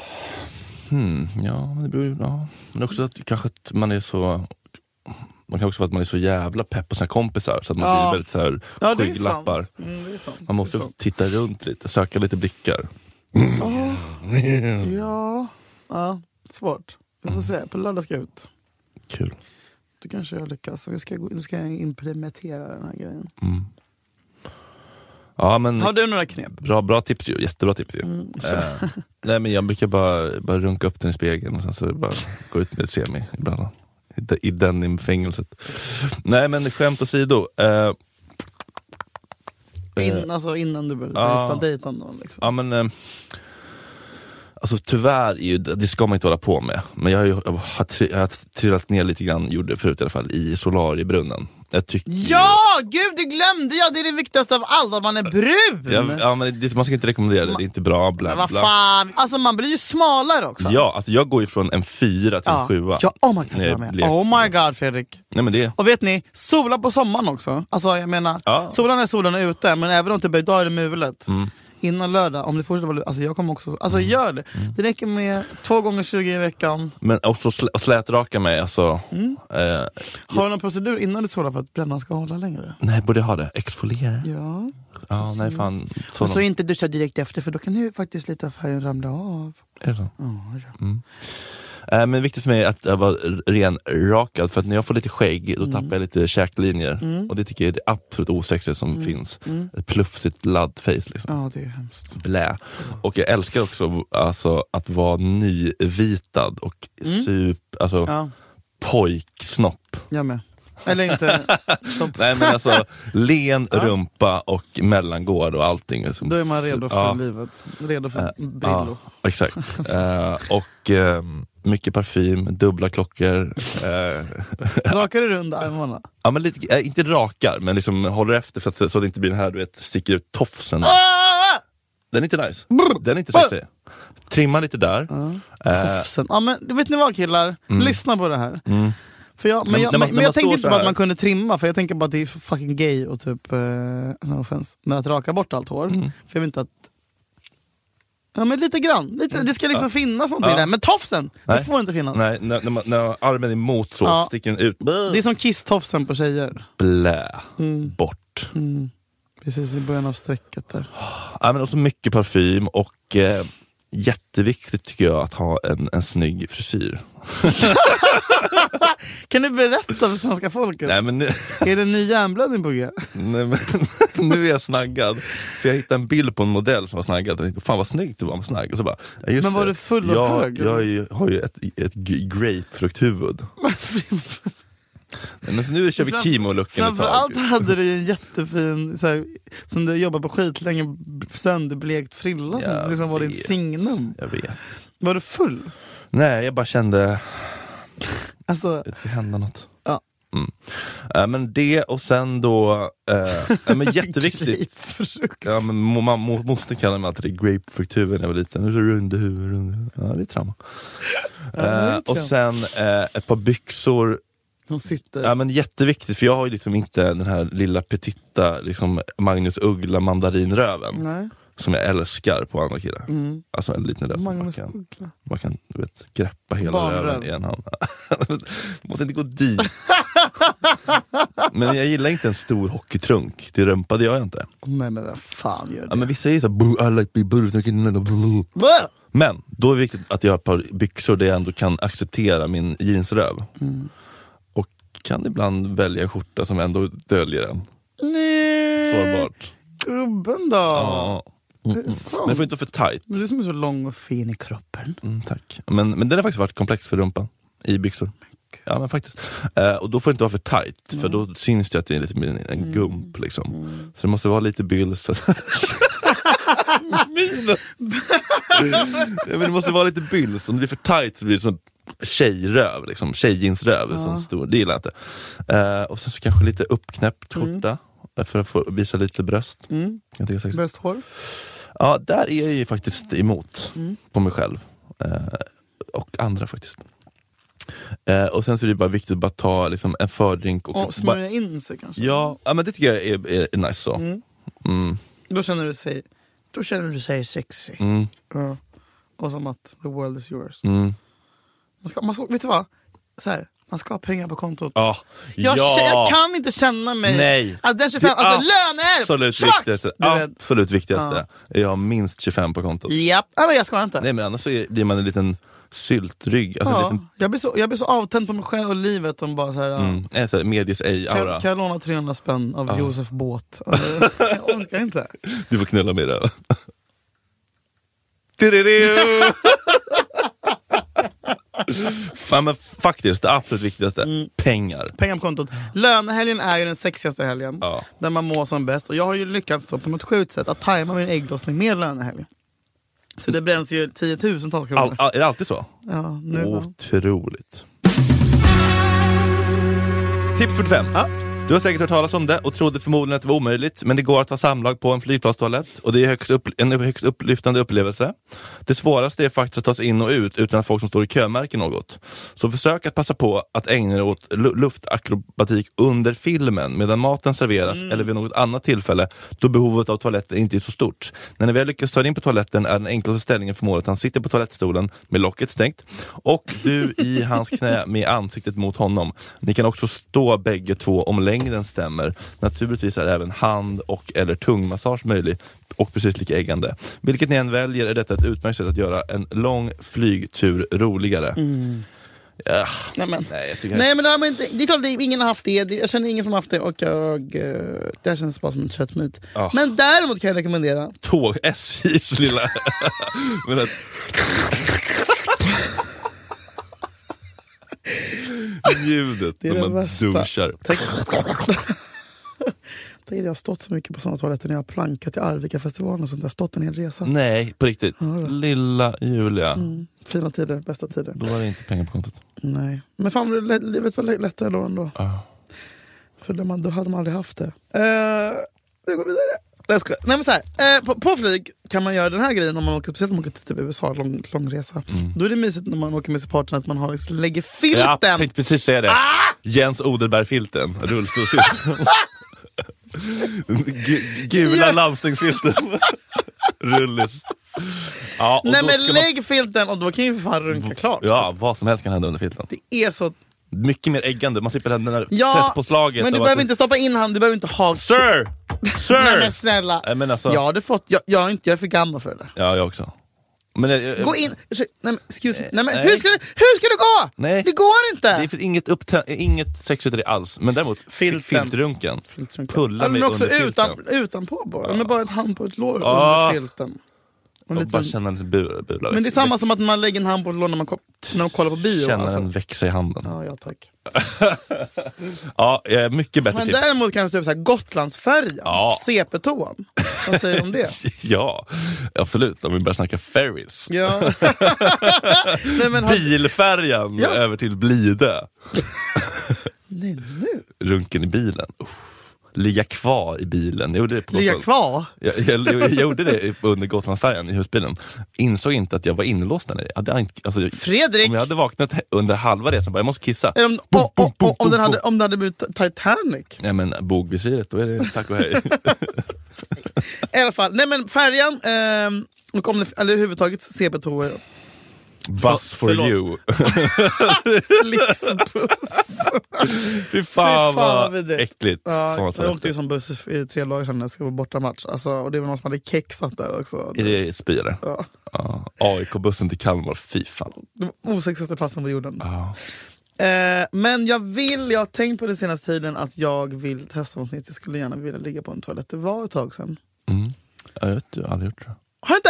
Hmm, ja, det beror ju... Ja. Men också att kanske att man är så... Man kan också vara att man är så jävla pepp på sina kompisar så att man Ja. blir väldigt så här, Ja, skygglappar. Mm. Man måste titta runt lite, söka lite blickar. Ja, ja, svårt. Vi får se, på lördag ska jag ut. Kul. Då kanske jag lyckas. Jag ska, nu ska jag implementera den här grejen. Mm. Ja, men Har du några knep? bra, bra tips ju, jättebra tips ju. Mm. Eh, nej men jag brukar bara, bara runka upp den i spegeln och sen så bara gå ut med ett semi ibland. I, I denimfängelset. Nej men skämt åsido. Eh, In, alltså innan du började ja. dejta, dejta någon. Liksom. ja men eh, Alltså tyvärr, är ju, det ska man inte hålla på med. Men jag har, ju, jag har trillat ner lite grann, gjorde det förut i alla fall, i solariebrunnen. Jag tycker Ja, gud det glömde jag! Det är det viktigaste av allt, att man är brun! Ja, ja, men det, man ska inte rekommendera det, det är inte bra. Bla, Men vad bla. fan, alltså man blir ju smalare också. Ja, alltså jag går ju från en fyra till en sjua. Ja, oh my god, jag med. oh my god Fredrik. Nej, men det, Och vet ni, sola på sommaren också. Alltså jag menar, Ja. solen är solen är ute, men även om det börjar idag är det mulet. Mm. Innan lördag, om det fortsätter vara alltså jag kommer också, alltså gör det. Det räcker med två gånger 20 i veckan. men också och slätraka mig, alltså. Mm. Eh, Har du någon procedur innan du solar för att brännan ska hålla längre? nej, borde jag ha det? Exfoliera? Ja. Ja, nej fan. Och Sådana. så inte duscha direkt efter för då kan ju faktiskt lite av färgen ramla av. Är det så? Ja, ja. Eh, men viktigt för mig är att jag vara renrakad, för att när jag får lite skägg Mm. då tappar jag lite käklinjer. Och det tycker jag är det absolut osexigaste som finns. Ett plufsigt laddface. Liksom. Mm. ja, det är hemskt. Blä. Och jag älskar också alltså, att vara nyvitad och sup, alltså Mm. Ja, pojksnopp. jag med. Eller inte. Nej men alltså len rumpa och mellangård och allting. Liksom. Då är man redo för Ja. livet. Redo för Ja, Brillo. exakt. Eh, och eh, mycket parfym, dubbla klockor. eh, Rakar du runt armarna? ja, men lite, eh, inte rakar, men liksom håller efter så att, så att det inte blir den här du vet, sticker ut tofsen. Ah! Den är inte nice. Den är inte sexig. Trimma lite där. Eh, Tofsen. Ja, men, vet ni vad killar? Lyssna på det här. mm. För jag, men, Men jag, man- men, jag står inte bara att man kunde trimma, för jag tänker bara att det är fucking gay och typ, eh, no offense, med att raka bort allt hår. Mm. För jag vill inte att... Ja men lite grann, lite, det ska liksom finnas någonting där. Men tofsen, det Nej. får inte finnas. Nej, när, när, man, när armen är emot så Ja. sticker den ut. Det är som kiss-tofsen på tjejer. Blä. Mm. Bort. Mm. Precis i början av strecket där. Ja, men också mycket parfym och eh, jätteviktigt tycker jag att ha en, en snygg frisyr. Kan du berätta för svenska folket? Nej men, nu, Är det en ny hjärnblödning på G? nej, men nu är jag snaggad. För jag hittade en bild på en modell som var snaggad och tänkte, fan vad snyggt det var med snagg. Och så bara, ja, Men var det. du full och jag, hög, Jag, ju, har ju ett, ett grapefrukthuvud. Men nu kör vi ett Framförallt hade du en jättefin, så här, som du jobbat på skitlänge, sönderblekt frilla som Jag liksom var ditt signum. Jag vet. Var du full? Nej, jag bara kände Alltså, det ska hända något. Ja. Mm. Äh, men det och sen då, äh, ja, men jätteviktigt. Ja, men mo- mo- moster kallade mig alltid grapefrukthuvud när jag var liten. Nu är det runda huvud, runda huvud. Ja, det är trauma. Ja, det Eh, vet och jag. sen eh, ett par byxor. De sitter... Ja, men jätteviktigt, för jag har ju liksom inte den här lilla petitta liksom Magnus Uggla mandarinröven Nej. som jag älskar på andra killar. Mm. Alltså en liten röv man kan, Uggla. man kan du vet, greppa hela Barnröv. röven i en hand. Måste inte gå dit. men jag gillar inte en stor hockeytrunk, det gör jag inte. Nej men vad fan gör Ja, det? men vissa säger såhär, I like big. Bäh! Men då är det viktigt att jag har ett par byxor där jag ändå kan acceptera min jeansröv. Mm. Kan ibland välja en skjorta som ändå döljer en. Nej, Sårbart. gubben då. Ja. Det är Men det får inte vara för tight. Men Du som är så lång och fin i kroppen. Mm, tack. Men, men den har faktiskt varit komplex för rumpan. I byxor. Ja men faktiskt. Eh, och då får det inte vara för tight, för då syns det att det är lite mer en Mm. gump. Liksom. Så det måste vara lite byls. Minen. ja, men det måste vara lite byls, om det blir för tight så blir det som en tjejröv, liksom. tjejjeansröv. Stor. Det gillar jag inte. Eh, och sen så kanske lite uppknäppt skjorta. eh, För att få visa lite bröst. Mm. Jag tycker det är sexigt. Bäst hår. Ja, där är jag ju faktiskt emot Mm. på mig själv. Eh, och andra faktiskt. Eh, och sen så är det bara viktigt att bara ta liksom, en fördrink. Och Och bara, smörja in sig kanske. ja, ja, men det tycker jag är, är, är nice så. Mm. Mm, Då känner du sig, då känner du sig sexy. mm, Ja. Och som att the world is yours. Man ska, man ska, vet du vad? Så här, man ska ha pengar på kontot. Ja, Jag, ja. jag kan inte känna mig... Nej. Att den 25, Det är alltså löner! Absolut Svart! viktigaste, absolut viktigaste. Jag har minst 25 på kontot. Japp, ja, men jag ska inte. Nej men annars så blir man en liten syltrygg. Alltså, ja, liten, jag, blir så, jag blir så avtänd på mig själv och livet om bara så här, ja. mm, en sån här medius kan, ej-aura. kan jag låna 300 spänn av Ja. Josef Båt? Alltså, jag orkar inte. Du får knulla med det. Tiridiu! Fan men faktiskt, det absolut viktigaste. Mm. Pengar. Pengar på kontot. Lönehelgen är ju den sexigaste helgen. Ja. Där man mår som bäst. Och jag har ju lyckats då på något sjukt sätt att tajma min ägglossning med lönehelgen. Så det bränns ju tiotusentals kronor. All, all, är det alltid så? Ja, nu. Otroligt. Tips 45. Du har säkert hört talas om det och trodde förmodligen att det var omöjligt, men det går att ha samlag på en flygplanstoalett och det är högst upp, en högst upplyftande upplevelse. Det svåraste är faktiskt att ta sig in och ut utan att folk som står i kö märker något. Så försök att passa på att ägna er åt lu- luftakrobatik under filmen medan maten serveras eller vid något annat tillfälle då behovet av toaletter inte är så stort. När ni väl lyckas ta er in på toaletten är den enklaste ställningen för att han sitter på toalettstolen med locket stängt och du i hans knä med ansiktet mot honom. Ni kan också stå bägge två om längden stämmer. Naturligtvis är även hand och eller tungmassage möjlig och precis lika äggande. Vilket ni än väljer är detta ett utmärkt sätt att göra en lång flygtur roligare. Ja, Nej, men. nej, jag Nej men det, har man inte, det är klart att ingen har haft det, Det- jag känner ingen som har haft det och jag, eh, det här känns bara som en trött myt. Ja. Men däremot kan jag rekommendera, tåg, SJs lilla... Men att... Ljudet Det är när man värsta. duschar. tänk, att jag har stått så mycket på sådana toaletter när jag har plankat i Arvika-festivalen och sånt, har stått en hel resa. Nej, på riktigt. Ja. Lilla Julia. Mm. Fina tider, bästa tider. Då var det inte pengar på kontot. Nej. Men fan livet var lä- lättare då ändå. Ja. För då, man, då hade man aldrig haft det. Uh, vi går vidare. Nej, jag skojar. Nej, men så här, eh, på, på flyg kan man göra den här grejen om man åker, speciellt om man åker till typ USA, lång, lång resa. Då är det mysigt när man åker med sin partner att man har, liksom, lägger filten. Jag tänkte precis säga det. Jens Odelberg-filten. Rullstolsfilten. Gu- Gula Ja. landstingsfilten. Rullis. Ja, Nej men ska man- lägg filten och då kan ju för fan runka klart. Ja, vad som helst kan hända under filten. Det är så... Mycket mer äggande, man slipper den där Ja, stresspåslaget. men du behöver att- inte stoppa in handen, du behöver inte ha... Sir! Sir! Nej men snälla. Nej, men alltså, Jag hade fått... Jag, jag, är inte, jag är för gammal för det. Ja, jag också. Men, jag, jag, Gå in... Nej men, excuse me. Nej, men, Nej. Hur, ska det, hur ska det gå? Nej. Det går inte! Det finns inget, upptä- inget sexigt i det alls, men däremot filtrunken. Filtrunken. Pulla Ja, men mig också under utan, filten. utanpå bara. Med bara ett hand på ett lår Ah. under filten. Och Och lite, bara känna en liten bula, bula men det är samma som att man lägger en hand på ett lår när man, när man kollar på bio. Känna alltså. den växa i handen. Ja, ja, tack. Ja, mycket bättre Men tips. däremot kanske typ så här Gotlandsfärjan, Ja. CP-toan. Vad säger du om det? Ja, absolut. Om vi börjar snacka ferries. Ja. Nej, har... Bilfärjan Ja. över till Blidö. Nej, nu? Runken i bilen. Uff. Ligga kvar i bilen. Jag gjorde det på Ligga Gotland. kvar? Jag, jag, jag, jag gjorde det under Gotlandsfärjan i husbilen. Insåg inte att jag var inlåst där nere. Jag hade inte, alltså, Fredrik! om jag hade vaknat under halva resan bara, jag måste kissa. Om, Boom, boom, boom, o- om, den boom, hade, om det hade blivit Titanic. Nej men bogvisiret, då är det tack och hej. I alla fall, nej men färjan, ehm, och om det, eller överhuvudtaget CP-toor. Bus for förlåt. you. Flixbuss. Fy fan, vad äckligt. Ja, jag åkte ju som buss i tre dagar sedan när jag skulle vara borta match. Alltså, och det var någon som hade kexat där också. Är det spy eller? Ja. Ja. AIK-bussen till Kalmar, fy fan. Det var osexigaste platsen på jorden. Ja. Eh, men jag vill, jag har tänkt på det senaste tiden att jag vill testa något nytt. Jag skulle gärna vilja ligga på en toalett. Det var ett tag sedan. Mm. Jag vet, jag har aldrig gjort det. Har du inte?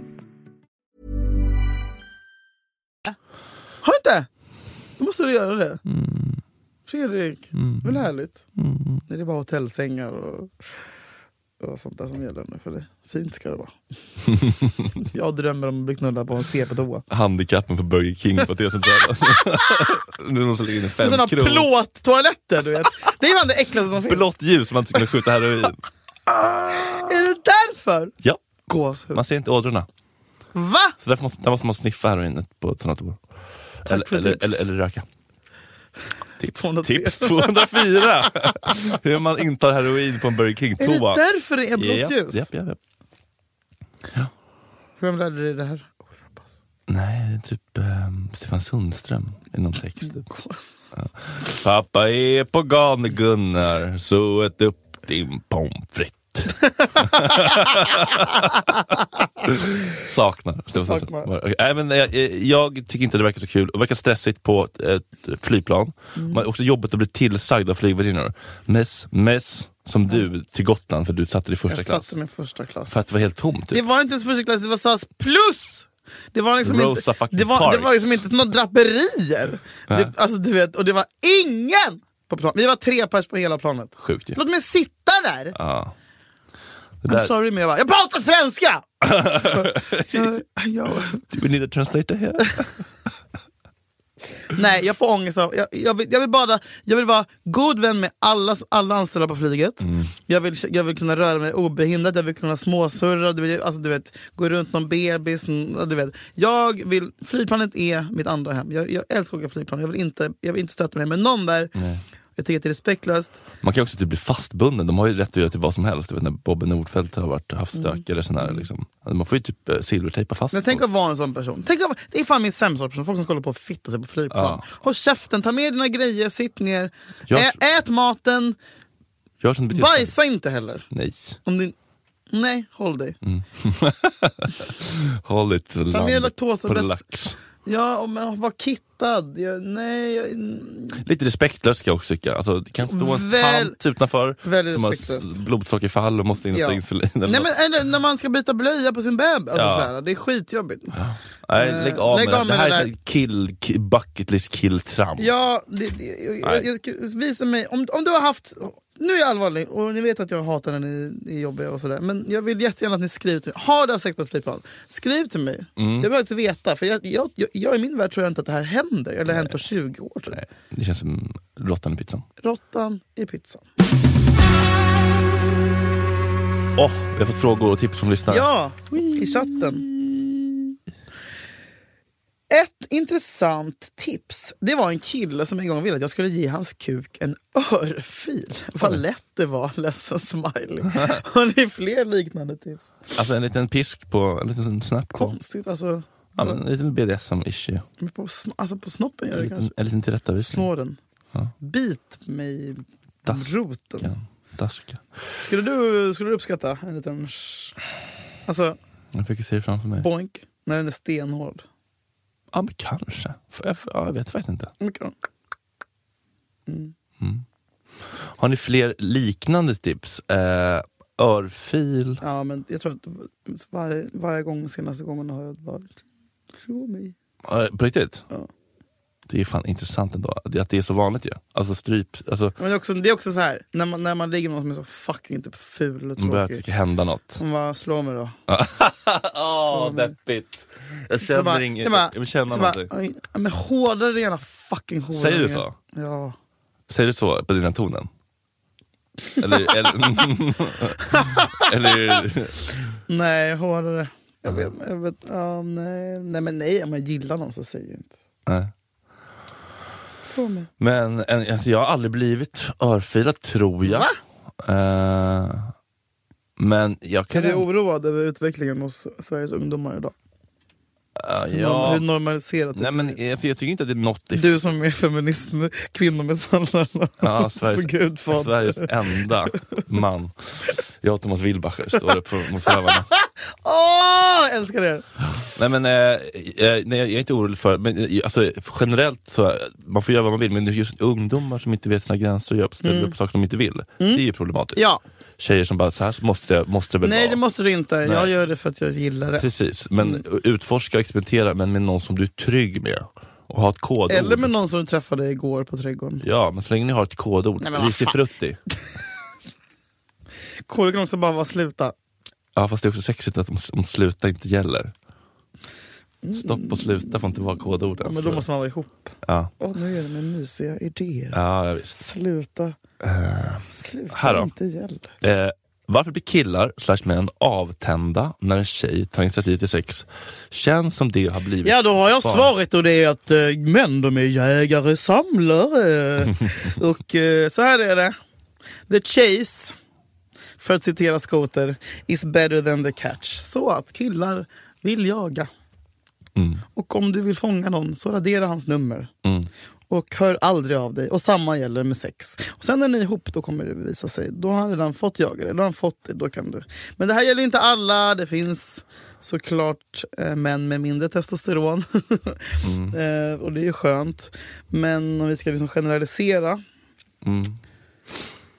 Då måste du göra det. Fredrik, det är väl härligt? Det är bara hotellsängar och, och sånt där som gäller nu för dig. Fint ska det vara. jag drömmer om att bli knullad på en CP-toa. Handikappen på Burger King på T-centralen. nu måste lägga in fem Sådana plåttoaletter du vet. Det är bland det äckligaste som finns. Blått ljus så man inte ska kunna skjuta heroin. Är det därför? Ja, Gåshud. man ser inte ådrorna. Va? Så därför måste, där måste man sniffa heroinet på sådana toor. Eller, för eller, tips. eller, eller röka. Tips 203. Tips 204! Hur man intar heroin på en Burger Är King-toa. det därför det är blått ljus? japp, japp, japp. Vem lärde dig det här? Nej, det är typ ehm, Stefan Sundström i någon text. Mm. Typ. Pappa är på Gane-Gunnar, så ät upp din pommes frites. Saknar Stefan Saknar. Okej, Nej, men jag, jag tycker inte det verkar så kul. Det verkar stressigt på ett, ett flygplan. Man är också jobbigt att bli tillsagd av flygvärdinnor. Mess, mess, som du till Gotland för du satte dig i första Jag klass. satte mig i första klass. För att det var helt tomt. Typ. Det var inte ens första klass, det var SAS plus! Det var liksom Rosa inte, det var, det var liksom inte några draperier. Det, alltså, du vet, och det var ingen på planet. Vi var tre pers på hela planet. Sjukt ju. Låt mig sitta där! Ja. I'm där, sorry men jag bara, jag pratar svenska! Do we need a translator here? Nej, jag får ångest av... Jag, jag, vill, jag, vill bara, jag vill vara god vän med alla, alla anställda på flyget. Mm. Jag, vill, jag vill kunna röra mig obehindrat, jag vill kunna småsurra, du vet, alltså, du vet, gå runt någon bebis. Du vet. Jag vill, flygplanet är mitt andra hem. Jag, jag älskar att åka flygplan. Jag vill inte, jag vill inte stöta mig med någon där. Jag tycker att det är respektlöst. Man kan också typ bli fastbunden, de har ju rätt att göra till vad som helst. Du vet, när Bobbe Nordfeldt har varit, haft stök eller sån här, liksom. Alltså, Man får ju typ eh, silvertejpa fast Men tänk att vara en sån person. Tänk att, det är fan min sämsta person, folk som kollar på att fitta sig på flygplan. Ja. Håll käften, ta med dina grejer, sitt ner. Jag- Ä, ät maten, Gör som dig. bajsa inte heller. Nej. Om din... Nej, håll dig. Håll lite med land på laktostablett. Ja, men var kittad. Jag, nej, jag, Lite respektlöst ska jag också tycka. Alltså, det kan stå en Väl- tant utanför som har blodsockerfall och måste in och Ja. ta insulin. eller nej, men, eller när man ska byta blöja på sin bebis. Alltså, Ja. här, det är skitjobbigt. Nej, lägg av lägg med av det. med här det är där. kill, kill, bucket list kill tramp. Ja, det, det, jag, visa mig. Om, om du har haft... Nu är jag allvarlig och ni vet att jag hatar när ni är jobbiga och sådär. Men jag vill jättegärna att ni skriver till mig. Har du haft sex på ett flygplan? Skriv till mig. Mm. Jag vill faktiskt veta. För jag, jag, jag, jag, i min värld tror jag inte att det här händer. Eller har hänt på 20 år. Tror jag. Nej, det känns som råttan i pizzan. Råttan i pizzan. Åh, vi har fått frågor och tips från lyssnare. Ja, i chatten. Ett intressant tips. Det var en kille som en gång ville att jag skulle ge hans kuk en örfil. Vad lätt det var, ledsen smiley. Har ni fler liknande tips? Alltså en liten pisk på, en liten snärt på. Konstigt, alltså. Ja, men en liten BDSM-issue. Men på, alltså på snoppen gör En det liten, kanske. en liten tillrättavisning. Snåren. Ja. Bit mig i Dask. roten. Daska. Skulle du, skulle du uppskatta en liten... Alltså, Jag fick se framför mig. boink, när den är stenhård. Ja, men kanske. Jag, ja, jag vet verkligen inte. Mycket. Har ni fler liknande tips? Eh, örfil? Ja, men jag tror att varje, varje gång, senaste gången har jag bara... Slå mig. Eh, på riktigt? Ja. Det är fan intressant ändå, att det- är så vanligt ju. Alltså stryp, alltså, Men det är också, det är också så här, när man, när man ligger med någon som är så fucking typ ful och man börjar tråkig. tycka hända något. Man bara, slå mig då. Åh, deppigt. Jag känner bara- inget, så bara- jag bara, någonting. "Oj, ja, Men hårdare jävla fucking hårdare. Säger du så? Ja. Säger du så på dina tonen? Eller, eller, eller Nej, hårdare. Jag vet, jag vet, ja, nej, nej men nej, om jag gillar någon så säger jag inte. nej. Men en, alltså, jag har aldrig blivit örfilad tror jag. Eh, men jag Är kan... du oroad över utvecklingen hos Sveriges ungdomar idag? Ja, Hur normaliserat Nej, men jag, jag tycker inte att det är något i Du som är feminist, med kvinnomisshandlarna. Ja, Sveriges. Sveriges enda man. Jag och Thomas Wilbacher står upp för, mot förövarna. Åh, jag älskar det! Nej men eh, eh, nej, jag är inte orolig för, men eh, alltså, generellt så, man får göra vad man vill, men just ungdomar som inte vet sina gränser och gör, ställer upp saker de inte vill. Det är ju problematiskt. Mm. Ja, Tjejer som bara, så här måste, det- måste det väl nej vara. det måste du inte. Nej. Jag gör det för att jag gillar det. Precis, men utforska och experimentera men med någon som du är trygg med. Och ha ett kodord. Eller med någon som du träffade igår på trädgården. Ja, men så länge ni har ett kodord. Nej, men vad Risi fan. frutti. Koden kan också bara vara sluta. Ja fast det är också sexigt att om, om sluta inte gäller. Stopp och sluta får inte vara kodorden. Ja, men då måste man vara ihop. ja. Åh, nu är det med mysiga idéer. Ja, ja, visst. Sluta. Sluta här då. inte gäller. Eh, varför blir killar slash män avtända när en tjej tar initiativ till sex? Känns som det har blivit... Ja, då har jag svaret och det är att eh, män de är jägare, samlare. och eh, så här är det. The chase, för att citera Skoter, is better than the catch. Så att killar vill jaga. Mm, Och om du vill fånga någon så radera hans nummer. mm. Och hör aldrig av dig. Och samma gäller med sex. Och sen när ni är ihop då kommer det visa sig. Då har han redan fått jaga dig. Då har han fått det. Då kan du. Men det här gäller inte alla. Det finns såklart eh, män med mindre testosteron. eh, och det är ju skönt. Men om vi ska liksom generalisera Mm.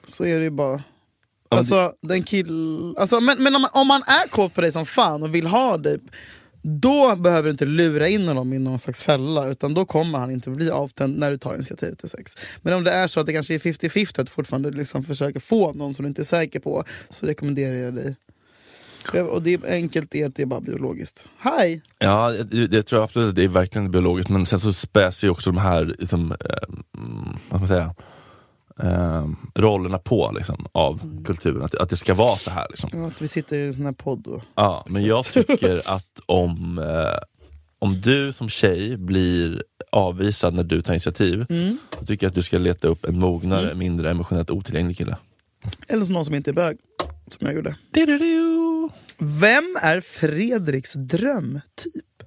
så är det ju bara... Alltså, den kill... alltså, men men om, man, om man är kåt på dig som fan och vill ha dig då behöver du inte lura in honom i någon slags fälla utan då kommer han inte bli avtänd när du tar initiativ till sex. Men om det är så att det kanske är 50-50 att du fortfarande liksom försöker få någon som du inte är säker på så rekommenderar jag dig. Och det är enkelt är att det är bara biologiskt. Hej! Ja, det, det tror jag absolut att det är verkligen biologiskt, men sen så späs ju också de här liksom, eh, mm, vad ska man säga, eh, rollerna på liksom, av kulturen, att, att det ska vara så här. Liksom. Ja, Att vi sitter i en sån här podd och... Ja, men jag tycker att om, eh, om du som tjej blir avvisad när du tar initiativ, Mm. då tycker jag att du ska leta upp en mognare, mindre emotionellt otillgänglig kille. Eller någon som inte är bög, som jag gjorde. Du-du-du. Vem är Fredriks drömtyp?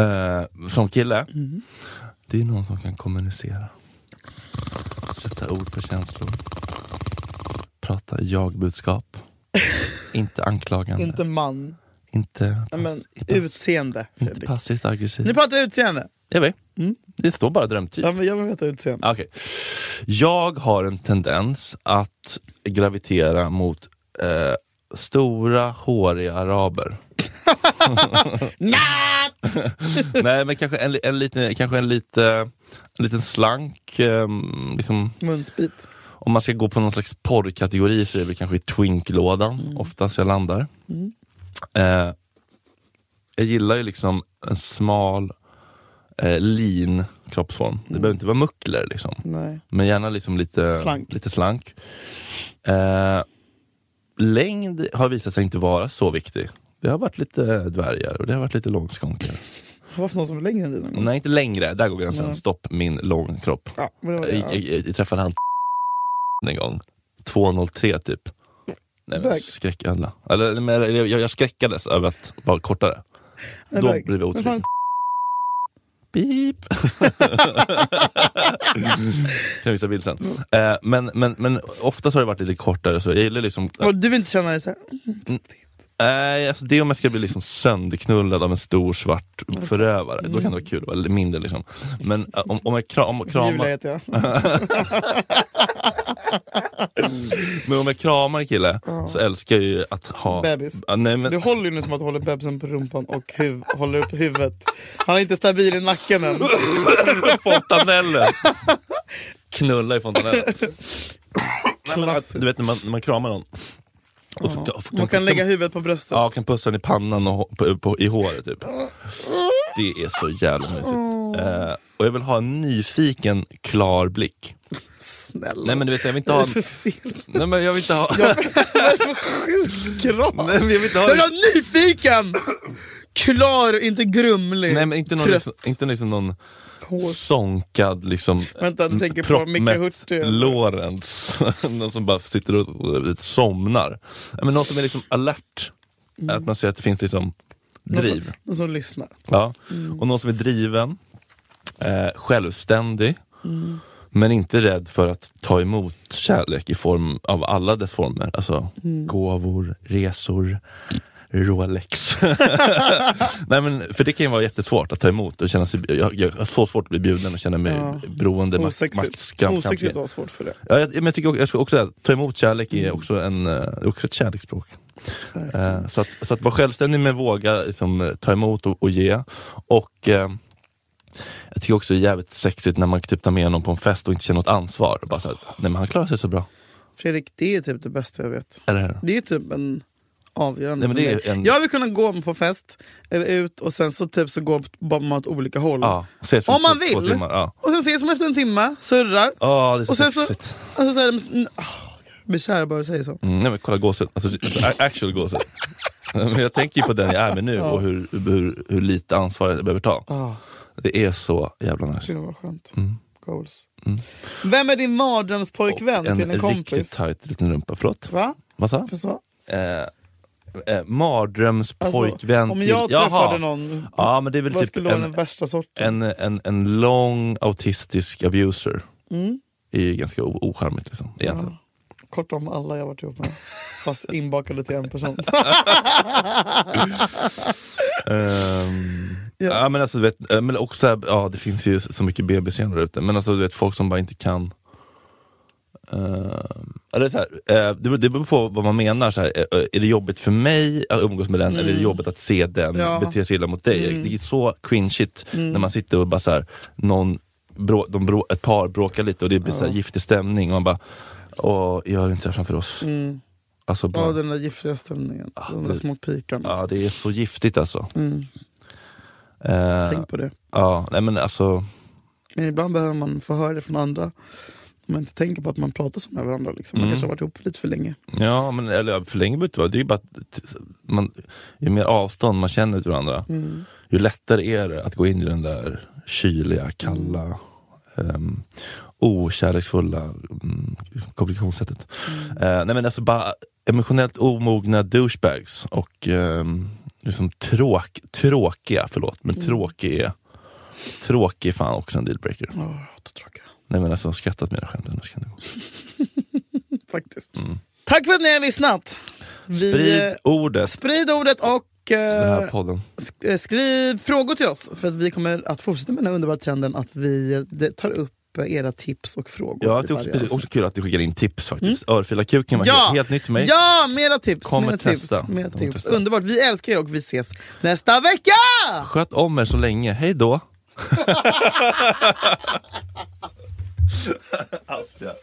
Eh, som kille, Mm. Det är någon som kan kommunicera. Sätta ord på känslor. Prata jag-budskap. inte anklagande. Inte man. inte, Nej, men inte, utseende, inte Fredrik. passivt aggressivt. Ni pratar utseende. Jag vet. Mm. Det står bara drömtyp. Ja, men jag vill veta utseende. Okej. Jag har en tendens att gravitera mot eh, stora håriga araber. Nej men kanske en, en, liten, kanske en, lite, en liten slank, eh, liksom, Munsbit. om man ska gå på någon slags porrkategori så är det väl kanske i twinklådan Mm. oftast jag landar. Eh, jag gillar ju liksom en smal, eh, lean kroppsform. Mm. Det behöver inte vara muckler liksom. Nej. Men gärna liksom lite Slank. Lite slank. Eh, längd har visat sig inte vara så viktig. Det har varit lite dvärgar och det har varit lite långskonkar. Har du haft någon som är längre än dig någon gång? Nej inte längre, där går gränsen. Nej. Stopp min långkropp. Ja, men det var Jag, jag, jag, jag träffade han en gång. 203 typ. Nej, men Bög. skräckadla. Eller, men, jag, jag skräckades över att vara kortare. Är Då blev jag otrygg. Beep. kan visa bild sen. Eh, men, men, men oftast har det varit lite kortare så jag gillar liksom du vill inte känna dig såhär? Nej, alltså det är om jag ska bli liksom sönderknullad av en stor svart förövare, då kan det vara kul, eller mindre liksom. Men äh, om, om jag kram, om jag Julia kramar, heter jag. men om jag kramar en kille så älskar jag ju att ha... Bebis. Ah, nej, men, Du håller ju nu som att du håller bebisen på rumpan och huv, håller upp huvudet. Han är inte stabil i nacken än. fontanellen! Knulla i fontanellen. Att, Klassiskt. du vet när man, när man kramar någon. Och så, Ja. Man kan lägga huvudet på bröstet. Ja, kan pussa den i pannan och på, på, i håret typ. Det är så jävla mysigt. Eh, och jag vill ha en nyfiken, klar blick. Snälla. Nej men du vet, jag vill inte Vad ha... är det för fel? Nej men jag vill inte ha... Vad är det för sjuk krav? Nej, men jag vill inte ha... Jag vill ha nyfiken! Klar, inte grumlig. Nej men inte någon, Trött. liksom, inte liksom någon Hård. sånkad liksom Vänta, du tänker på Micke proppmätt Hurtig. Lorentz. någon som bara sitter och, somnar. Men någon som är liksom alert. Mm. Att man ser att det finns liksom driv. Någon som lyssnar. Ja. Mm. Och någon som är driven, eh, självständig, Mm. men inte rädd för att ta emot kärlek i form av alla dess former. Alltså Mm. gåvor, resor, Rolex. Nej, men, för det kan ju vara jättesvårt att ta emot och känna sig, jag, jag har så svårt att bli bjuden och känna mig Ja. beroende. Osexigt. kamp- var svårt för det. Ja, jag, men jag tycker också, jag ska också säga, ta emot kärlek Mm. är också, en, eh, också ett kärleksspråk. Eh, så, att, så att vara självständig men våga liksom, ta emot och, och ge. Och eh, Jag tycker också det är jävligt sexigt när man typ tar med någon på en fest och inte känner något ansvar. Bara så här, nej men han klarar sig så bra. Fredrik, det är typ det bästa jag vet. Eller? Det är typ en avgörande Nej, för mig. en- Jag vill kunna gå på fest, eller ut och sen så typ så går man åt olika håll. Ja, om Om man två, två vill. timmar. Ja. Och sen ses man efter en timme, surrar. Ja, det är så Och sen så- sexigt. Alltså så är det, mm, oh, blir kär bara du säger så. Mm, nej men kolla gåshud, alltså, alltså, actual gåshud. Jag tänker ju på den jag är med nu och hur, hur, hur lite ansvar jag behöver ta. Ah, Det är så jävla nice. gud vad skönt. Mm. Goals. Mm. Vem är din mardrömspojkvän en till en kompis? riktigt tajt liten rumpa. Förlåt? Va? Vad sa För så? eh, eh, Mardrömspojkvän Alltså, om till... jag träffade Jaha. någon, Ja men det är väl vad typ skulle vara den en, värsta sorten? en, en, en lång autistisk abuser. Mm. Det är ju ganska ocharmigt liksom, egentligen. Ja. Kort om alla jag varit ihop med. Fast inbakade till en person. Ehm, Ja. ja. men alltså, vet, eh, men också, ja, det finns ju så mycket bebisar där ute, men alltså, du vet, folk som bara inte kan eller så här, eh, det, beror- på vad man menar. Så här, eh, är det jobbigt för mig att umgås med den eller är det jobbigt att se den Mm. Ja. bete sig illa mot dig? Mm. Det är så cringeigt Mm. när man sitter och bara så här, någon, brå, de brå, ett par bråkar lite och det blir så här, Ja. giftig stämning och man bara Åh, gör inte det här framför oss. Mm. Alltså, bara, Ja, den där giftiga stämningen. Ah, de där små pikarna. ja, det är så giftigt alltså. Mm. Eh, Tänk på det. ja, nej men alltså Men ibland behöver man få höra det från andra. Man inte tänker på att man pratar så med varandra. Liksom. Man Mm. kanske har varit ihop lite för länge. Ja, men eller, för länge behöver det vara. Det är ju bara att man, ju mer avstånd man känner till varandra, Mm. ju lättare är det att gå in i den där kyliga, kalla, um, okärleksfulla um, kommunikationssättet. Eh, nej men alltså bara emotionellt omogna douchebags och um, liksom tråk, tråkiga, förlåt, men tråkig är Tråkig fan också en dealbreaker. Tråkiga. Nej men alltså skrattat mina skämt annars kan det gå. Faktiskt. Tack för att ni har lyssnat. Vi, Mm. Sprid eh, ordet, sprid ordet och eh, sk- eh, skriv frågor till oss. För att vi kommer att fortsätta med den här underbara trenden att vi eh, tar upp era tips och frågor. Ja, det är också, precis, också kul att du skickar in tips faktiskt. Örfilarkuken var Ja! helt, helt nytt för mig. Ja, mera tips! Kommer mera tips, testa. mera tips. testa. Underbart, vi älskar er och vi ses nästa vecka! Sköt om er så länge, hej då! Auf, ja.